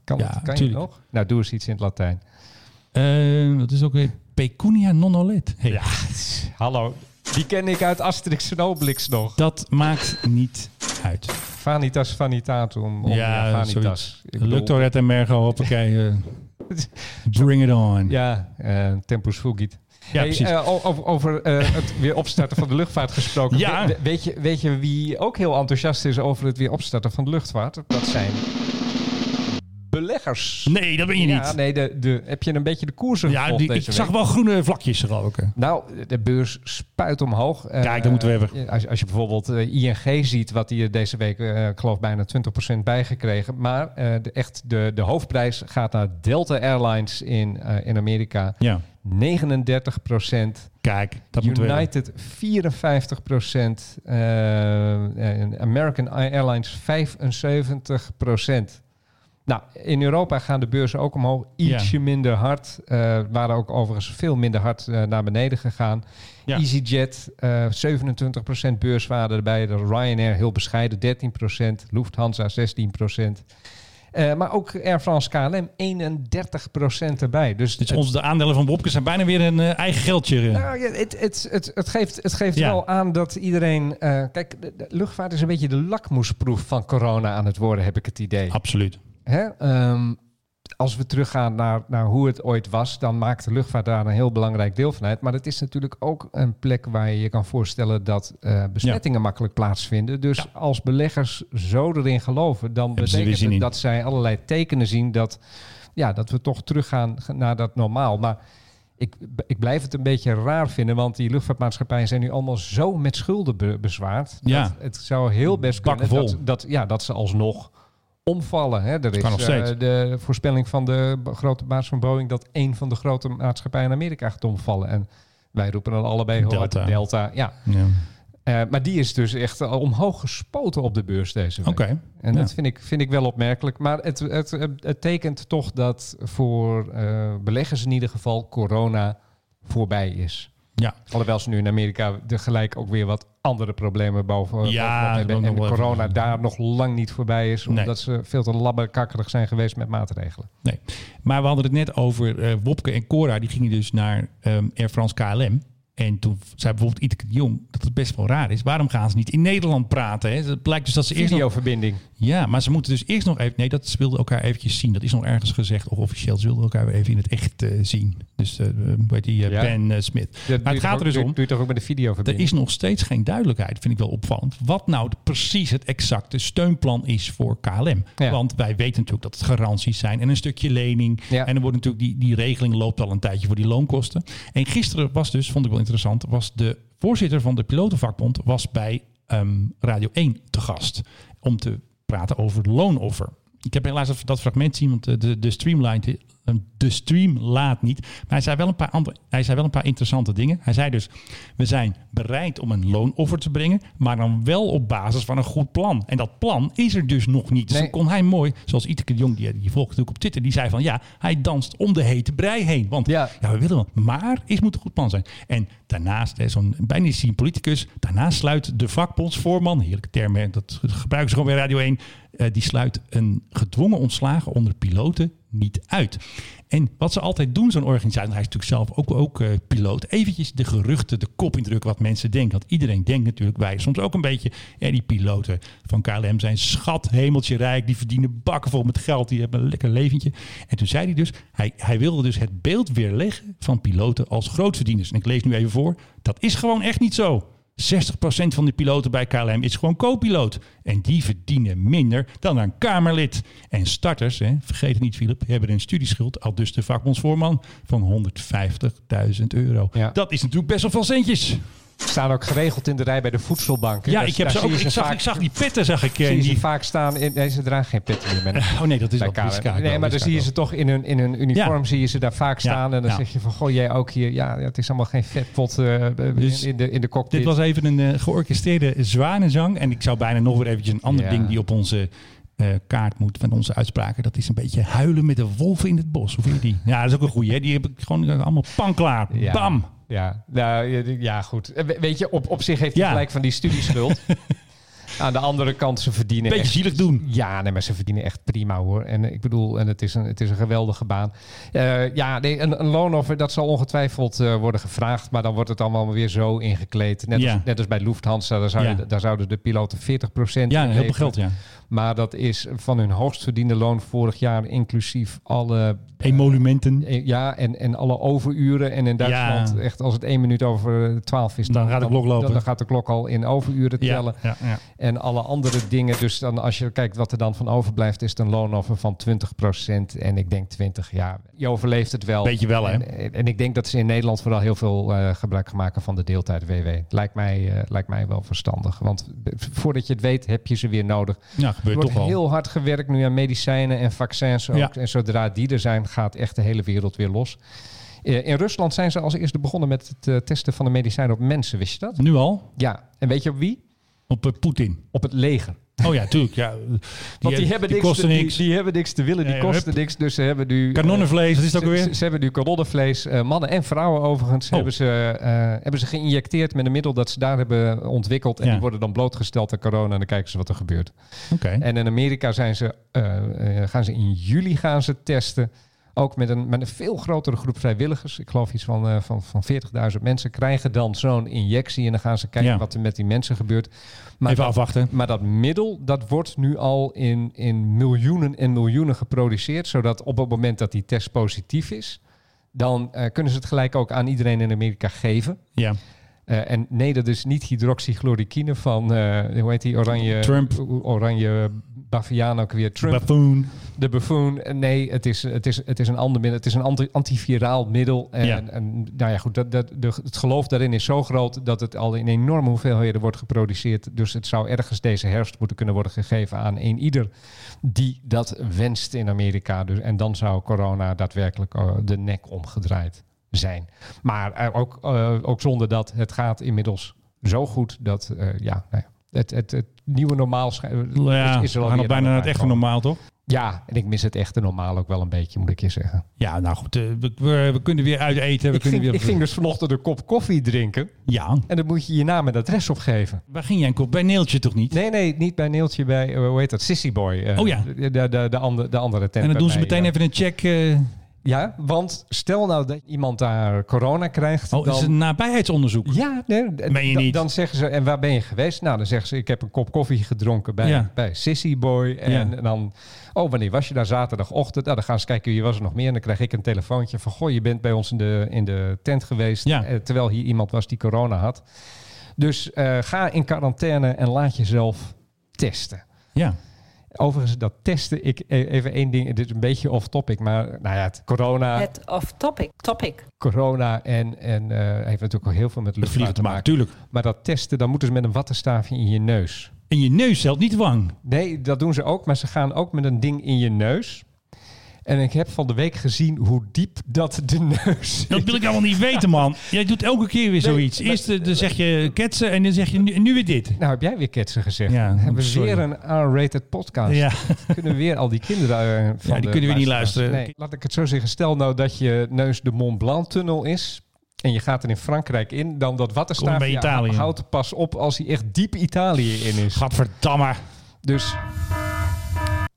Kan, Ja, het, kan je nog? Nou, doe eens iets in het Latijn. Eh, dat is ook weer pecunia non olet. Hey, Ja, hallo. Die ken ik uit Asterix en Obelix nog. Dat maakt niet uit. Vanitas vanitatum. omnia ja, vanitas. zoiets. Ik bedoel- Luctor et mergo, hoppakee. eh, bring it on. Ja, eh, tempus fugit. Ja, Hey, precies. eh, over over het weer opstarten van de luchtvaart gesproken. Ja. We- weet, je, weet je wie ook heel enthousiast is over het weer opstarten van de luchtvaart? Dat zijn beleggers. Nee, dat ben je Ja, niet. nee, de, de, heb je een beetje de koersen Ja, gevolgd die, ik zag wel groene vlakjes ik. Nou, de beurs spuit omhoog. Eh, Kijk, dat moeten we hebben. Als, als je bijvoorbeeld eh, ING ziet, wat die deze week, eh, ik geloof, bijna 20% bijgekregen. Maar eh, de, echt de, de hoofdprijs gaat naar Delta Airlines in, eh, in Amerika. Ja. 39% Kijk, dat. United 54% American Airlines 75 Nou, in Europa gaan de beurzen ook omhoog. Ietsje minder hard. Eh waren ook overigens veel minder hard eh, naar beneden gegaan. Ja. EasyJet, eh 27% beurswaarde erbij. De Ryanair heel bescheiden, 13%. Lufthansa 16%. Eh, maar ook Air France KLM 31% erbij. Dus, Dus onze de aandelen van Wopke zijn bijna weer een eh, eigen geldje. eh. nou, het, het, het, het geeft, het geeft Ja. wel aan dat iedereen... eh, kijk, de, de luchtvaart is een beetje de lakmoesproef van corona aan het worden, heb ik het idee. Absoluut. Hè? Ehm, als we teruggaan naar, naar hoe het ooit was, dan maakt de luchtvaart daar een heel belangrijk deel van uit. Maar het is natuurlijk ook een plek waar je je kan voorstellen dat eh, besmettingen makkelijk plaatsvinden. Dus als beleggers zo erin geloven, dan Hebben betekent het dat zij allerlei tekenen zien dat, ja, dat we toch teruggaan naar dat normaal. Maar ik, ik blijf het een beetje raar vinden, want die luchtvaartmaatschappijen zijn nu allemaal zo met schulden be- bezwaard. Ja. Dat het zou heel best kunnen dat, dat, ja, dat ze alsnog omvallen. Hè. Er is eh, de voorspelling van de grote baas van Boeing dat een van de grote maatschappijen in Amerika gaat omvallen. En wij roepen dan allebei Delta. Delta. Ja. Ja. Eh, maar die is dus echt al omhoog gespoten op de beurs deze week. Oké. En Ja. dat vind ik, vind ik wel opmerkelijk. Maar het, het, het tekent toch dat voor eh, beleggers in ieder geval corona voorbij is. Ja. Alhoewel ze nu in Amerika tegelijk ook weer wat andere problemen boven Ja, hebben. En corona even- daar nog lang niet voorbij is. Nee. Omdat ze veel te labbekakkerig zijn geweest met maatregelen. Nee. Maar we hadden het net over eh, Wopke en Cora. Die gingen dus naar ehm, Air France KLM. En toen zei bijvoorbeeld Iteke de Jong dat het best wel raar is. Waarom gaan ze niet in Nederland praten? Hè? Het blijkt dus dat ze eerst nog... Videoverbinding. Ja, maar ze moeten dus eerst nog even... Nee, dat ze wilden elkaar eventjes zien. Dat is nog ergens gezegd. Of officieel, ze wilden elkaar weer even in het echt eh, zien. Dus eh bij die eh, Ja. Ben Smith. Dat maar het gaat er dus om... Doe toch ook met de Er videoverbinding? is nog steeds geen duidelijkheid, vind ik wel opvallend. Wat nou precies het exacte steunplan is voor KLM. Ja. Want wij weten natuurlijk dat het garanties zijn en een stukje lening. Ja. En er wordt natuurlijk die, die regeling loopt al een tijdje voor die loonkosten. En gisteren was dus, vond ik wel interessant, was de voorzitter van de pilotenvakbond was bij ehm, Radio 1 te gast. Om te praten over loonoffer. Ik heb helaas dat, fragment zien, want de, de streamline de stream laat niet. Maar hij zei, wel een paar andere, hij zei wel een paar interessante dingen. Hij zei dus, we zijn bereid om een loonoffer te brengen, maar dan wel op basis van een goed plan. En dat plan is er dus nog niet. Dus Nee. dan kon hij mooi, zoals Iteke de Jong, die, die volgt natuurlijk op Twitter, die zei van, ja, hij danst om de hete brei heen. Want ja, Ja. we willen wel, maar is moet een goed plan zijn. En daarnaast, hè, zo'n bijna een politicus, daarnaast sluit de vakbondsvoorman, heerlijke term, hè, dat gebruiken ze gewoon bij Radio 1, eh, die sluit een gedwongen ontslagen onder piloten niet uit. En wat ze altijd doen, zo'n organisatie, hij is natuurlijk zelf ook, ook eh, piloot, eventjes de geruchten, de kop indrukken wat mensen denken. Want iedereen denkt natuurlijk, wij soms ook een beetje, ja, die piloten van KLM zijn schat, hemeltje rijk, die verdienen bakken vol met geld, die hebben een lekker leventje. En toen zei hij dus, hij, hij wilde dus het beeld weerleggen van piloten als grootverdieners. En ik lees nu even voor, dat is gewoon echt niet zo. 60% van de piloten bij KLM is gewoon co-piloot. En die verdienen minder dan een Kamerlid. En starters, hè, vergeet het niet Philip, hebben een studieschuld, al dus de vakbondsvoorman, van 150.000 euro. Ja. Dat is natuurlijk best wel veel centjes. Staan ook geregeld in de rij bij de voedselbank. Ja, Daar- ik, heb ze ook, ik, zag, vaak- ik zag die petten, zag ik. eh, zie je ze die, vaak staan in. Nee, ze dragen geen petten meer. Oh nee, dat is wel Nee, maar dan zie je ze toch in hun, in hun uniform, Ja. zie je ze daar vaak Ja, staan. En dan ja. zeg je van, goh, jij ook hier. Ja, het is allemaal geen vetpot eh, Dus in, de, in de cockpit. Dit was even een eh, georchestreerde zwanenzang. En ik zou bijna nog weer eventjes een ander ding die op onze eh, kaart moet van onze uitspraken. Dat is een beetje huilen met de wolven in het bos. Hoe vind je die? Ja, dat is ook een goeie. Hè? Die heb ik gewoon eh, allemaal panklaar. Ja. Bam. Ja, nou, ja, goed. We- Weet je, op, op zich heeft hij Ja. gelijk van die studieschuld. Aan de andere kant, ze verdienen Beetje echt- zielig doen. Ja, nee, maar ze verdienen echt prima hoor. En ik bedoel, en het is een, het is een geweldige baan. Eh, ja, nee, een, een loonoffer, dat zal ongetwijfeld eh, worden gevraagd. Maar dan wordt het allemaal weer zo ingekleed. Net, Ja. als, net als bij Lufthansa, daar, zou Ja. je, daar zouden de piloten 40% Ja, heel veel geld, ja. Maar dat is van hun hoogst verdiende loon vorig jaar, inclusief alle Emolumenten. Eh, Ja, en, en alle overuren. En in Duitsland, Ja. echt als het één minuut over twaalf is... Dan gaat de klok lopen. Dan, dan gaat de klok al in overuren tellen. ja, ja. En alle andere dingen. Dus dan als je kijkt wat er dan van overblijft, is het een loonoffer van 20%. En ik denk 20, ja, je overleeft het wel. Weet je wel, hè? En, en ik denk dat ze in Nederland vooral heel veel eh, gebruik gaan maken van de deeltijd WW. Lijkt mij, eh, lijkt mij wel verstandig. Want voordat je het weet, heb je ze weer nodig. Ja, Er gebeurt wordt toch wel. heel hard gewerkt nu aan medicijnen en vaccins ook. Ja. En zodra die er zijn, gaat echt de hele wereld weer los. Eh, In Rusland zijn ze als eerste begonnen met het eh, testen van de medicijnen op mensen. Wist je dat? Nu al? Ja. En weet je op wie? Op eh, Poetin. Op het leger. Oh ja, tuurlijk. Ja. Want die, hebben niks, kosten te- niks. Die, die hebben niks te willen, die Ja, kosten hup. niks. Dus ze hebben nu... Kanonnenvlees, wat is het ook ze- alweer? Ze, ze hebben nu kanonnenvlees. eh, mannen en vrouwen overigens Oh. hebben, ze, eh, hebben ze geïnjecteerd met een middel dat ze daar hebben ontwikkeld. En Ja. die worden dan blootgesteld aan corona en dan kijken ze wat er gebeurt. Oké. En in Amerika zijn ze, eh, eh, gaan ze in juli gaan ze testen. Ook met een, met een veel grotere groep vrijwilligers. Ik geloof iets van, eh, van, van 40.000 mensen krijgen dan zo'n injectie. En dan gaan ze kijken Ja. wat er met die mensen gebeurt. Maar Even dat, afwachten. Maar dat middel, dat wordt nu al in, in miljoenen en miljoenen geproduceerd. Zodat op het moment dat die test positief is... dan eh, kunnen ze het gelijk ook aan iedereen in Amerika geven. Ja. Eh, en nee, dat is niet hydroxychloroquine van, eh, hoe heet die, oranje... Trump. Oranje baviaan ook weer. Trump. Buffoon. De buffoon. Nee, het is, het is, het is een ander middel. Het is een anti- antiviraal middel. En, Ja. en nou ja, goed, dat, dat, de, het geloof daarin is zo groot dat het al in enorme hoeveelheden wordt geproduceerd. Dus het zou ergens deze herfst moeten kunnen worden gegeven aan een ieder die dat wenst in Amerika. Dus, en dan zou corona daadwerkelijk eh, de nek omgedraaid zijn. Maar eh, ook, eh, ook zonder dat, het gaat inmiddels zo goed dat, ja, nou ja, het, het, het nieuwe normaal Ja, is, is er we alweer gaan al aan bijna naar het echte normaal, toch? Ja, en ik mis het echte normaal ook wel een beetje, moet ik je zeggen. Ja, nou goed. eh, we, we, we kunnen weer uit eten. We Ik kunnen ging, weer... ik ging dus vanochtend een kop koffie drinken. Ja. En dan moet je je naam en adres opgeven. Waar ging jij een kop? Bij Neeltje toch niet? Nee, nee, niet bij Neeltje, bij, eh, hoe heet dat, Sissy Boy. eh, Oh ja. De, de, de, de andere, de andere tent en dan doen ze meteen even een check. Ja, want stel nou dat iemand daar corona krijgt. oh, dan... is het een nabijheidsonderzoek? Ja, nee, je dan- niet? Dan zeggen ze, en waar ben je geweest? Nou, dan zeggen ze, ik heb een kop koffie gedronken bij, Ja. bij Sissy Boy. En, Ja. dan, oh, wanneer was je daar? Zaterdagochtend. Nou, dan gaan ze kijken, wie was er nog meer? En dan krijg ik een telefoontje van, goh, je bent bij ons in de, in de tent geweest. Ja. eh, terwijl hier iemand was die corona had. Dus eh, ga in quarantaine en laat jezelf testen. Ja. Overigens, dat testen, ik e- even één ding, dit is een beetje off topic, maar nou ja, het corona, Het off-topic. Topic. corona en, en eh, heeft natuurlijk ook heel veel met Met luchtvaart vliegen te maken, tuurlijk. maar dat testen, dan moeten ze met een wattenstaafje in je neus. In je neus zelf, niet de wang. Nee, dat doen ze ook, maar ze gaan ook met een ding in je neus. En ik heb van de week gezien hoe diep dat de neus Dat wil ik allemaal niet weten, man. Jij doet elke keer weer zoiets. Eerst eh, dan zeg je ketsen en dan zeg je nu, nu weer dit. Nou, heb jij weer ketsen gezegd. Ja, Dan hebben we weer een R-rated podcast. Ja. Kunnen we weer al die kinderen eh, van Ja, die kunnen weer niet luisteren. Nee, laat ik het zo zeggen. Stel nou dat je neus de Mont Blanc tunnel is. En je gaat er in Frankrijk in. Dan dat wattenstaafje houdt pas op als hij echt diep Italië in is. Gadverdamme. Dus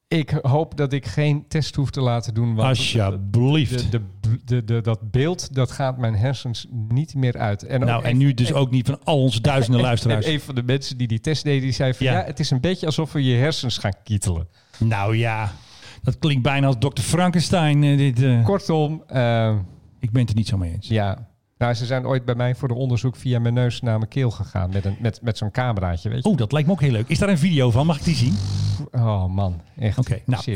ik hoop dat ik geen test hoef te laten doen. Want Alsjeblieft. De, de, de, dat beeld, dat gaat mijn hersens niet meer uit. En nou, en nu dus ook niet van al onze duizenden en- luisteraars. En een van de mensen die die test deden, die zei van... Ja. Ja, het is een beetje alsof we je hersens gaan kietelen. Nou ja, dat klinkt bijna als Dr. Frankenstein. eh, dit, eh. Kortom, eh, Ik ben het er niet zo mee eens. ja... Nou, ze zijn ooit bij mij voor de onderzoek via mijn neus naar mijn keel gegaan. Met, een, met, met zo'n cameraatje, weet je. Oh, dat lijkt me ook heel leuk. Is daar een video van? Mag ik die zien? Oh man, echt Oké, nou,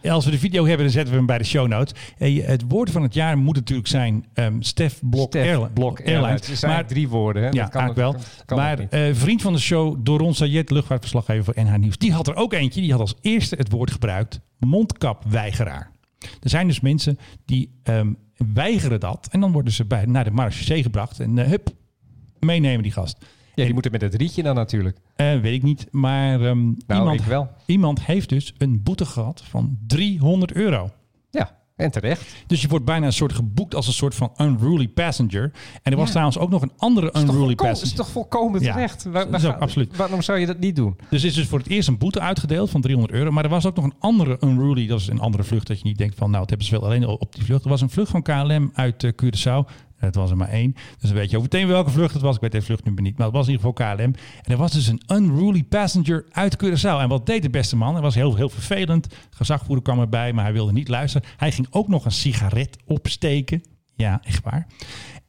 eh, als we de video hebben, dan zetten we hem bij de show notes. Eh, het woord van het jaar moet natuurlijk zijn ehm Stef Blok, Stef Blok Airlines. Het zijn Maar, drie woorden, hè? ja, Dat kan eigenlijk wel. kan maar eh, vriend van de show, Doron Sayed, luchtvaartverslaggever voor NH Nieuws, die had er ook eentje. Die had als eerste het woord gebruikt, mondkapweigeraar. Er zijn dus mensen die ehm, weigeren dat. En dan worden ze bij, naar de marechaussee gebracht. En eh, hup, meenemen die gast. Ja, die moeten met het rietje dan natuurlijk. Eh, weet ik niet, maar Nou, iemand, wel. iemand heeft dus een boete gehad van 300 euro. Ja, en terecht. Dus je wordt bijna een soort geboekt als een soort van unruly passenger. En er was Ja. trouwens ook nog een andere unruly passenger. is toch volkomen Ja, terecht? Waar- dat waar absoluut. Waarom zou je dat niet doen? Dus is dus voor het eerst een boete uitgedeeld van 300 euro. Maar er was ook nog een andere unruly. Dat is een andere vlucht dat je niet denkt van... nou, het hebben ze wel alleen op die vlucht. Er was een vlucht van KLM uit eh, Curaçao. Het was er maar één. Dus weet je ook meteen welke vlucht het was. Ik weet de vluchtnummer niet. Maar het was in ieder geval KLM. En er was dus een unruly passenger uit Curaçao. En wat deed de beste man? Hij was heel, heel vervelend. Gezagvoerder kwam erbij, maar hij wilde niet luisteren. Hij ging ook nog een sigaret opsteken. Ja, echt waar.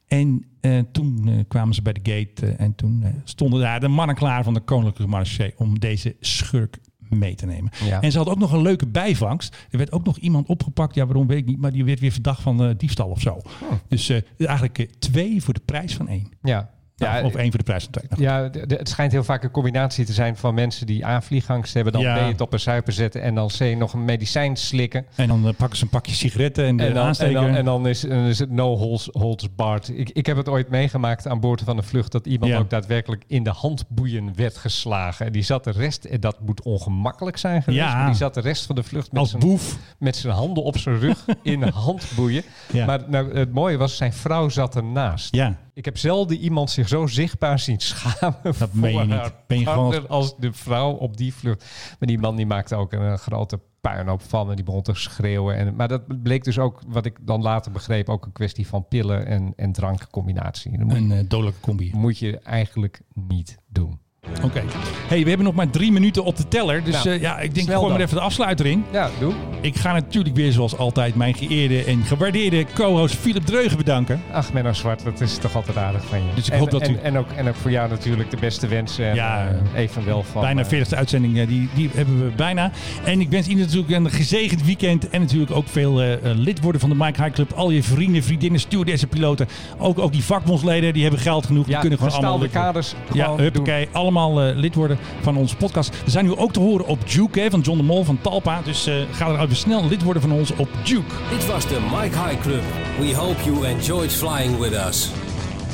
En eh, toen eh, kwamen ze bij de gate eh, en toen stonden daar de mannen klaar van de Koninklijke Marché om deze schurk mee te nemen. Ja. En ze had ook nog een leuke bijvangst. Er werd ook nog iemand opgepakt, ja waarom weet ik niet, maar die werd weer verdacht van eh, diefstal of zo. Dus eh, eigenlijk eh, twee voor de prijs van één. Ja. Nou, Ja, of één voor de prijs van twee. Ja, het schijnt heel vaak een combinatie te zijn van mensen die A, vliegangst hebben, dan Ja. B, het op een suiper zetten en dan C, nog een medicijn slikken. En dan eh, pakken ze een pakje sigaretten en En dan, en aansteker. dan, en dan is, dan is het no holds, holds barred. Ik, ik heb het ooit meegemaakt aan boord van een vlucht dat iemand Ja. ook daadwerkelijk in de handboeien werd geslagen. En die zat de rest, en dat moet ongemakkelijk zijn geweest, Ja. maar die zat de rest van de vlucht met Als zijn, boef. met zijn handen op zijn rug in handboeien. Maar nou, het mooie was, zijn vrouw zat ernaast. Ja. Ik heb zelden iemand zich zo zichtbaar zien schamen Dat meen je voor niet. Ben je gewoon- als de vrouw op die vlucht. Maar die man die maakte ook een grote puinhoop van en die begon te schreeuwen. En, maar dat bleek dus ook, wat ik dan later begreep, ook een kwestie van pillen en, en drankcombinatie. Moet, Een eh, dodelijke combi. moet je eigenlijk niet doen. Oké. Hey, we hebben nog maar drie minuten op de teller. Dus Nou, eh, ja, ik denk gewoon maar even de afsluiter in. Ja, doe. Ik ga natuurlijk weer zoals altijd mijn geëerde en gewaardeerde co-host Philip Dreugen bedanken. Ach, Menno Zwart, dat is toch altijd aardig van je. Dus ik en, hoop dat en, u- En ook, en ook voor jou natuurlijk de beste wensen. En, Ja, eh, evenwel van... bijna eh, 40ste uitzending, eh, die, die hebben we bijna. En ik wens iedereen natuurlijk een gezegend weekend. En natuurlijk ook veel eh, eh, lid worden van de Mike High Club. Al je vrienden, vriendinnen, stewardessen, piloten. Ook, ook die vakbondsleden, die hebben geld genoeg. die Ja, kunnen gewoon allemaal worden. kaders. Ja, gewoon huppakee. Allemaal eh, lid worden van onze podcast. We zijn nu ook te horen op Duke, hè, van John de Mol van Talpa. Dus eh, ga er even snel lid worden van ons op Duke. Dit was de Mike High Club. We hope you enjoyed flying with us.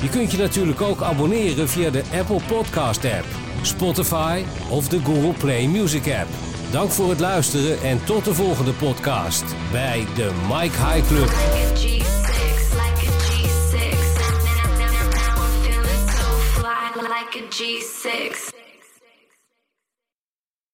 Je kunt je natuurlijk ook abonneren via de Apple Podcast app, Spotify of de Google Play Music app. Dank voor het luisteren en tot de volgende podcast bij de Mike High Club. G6.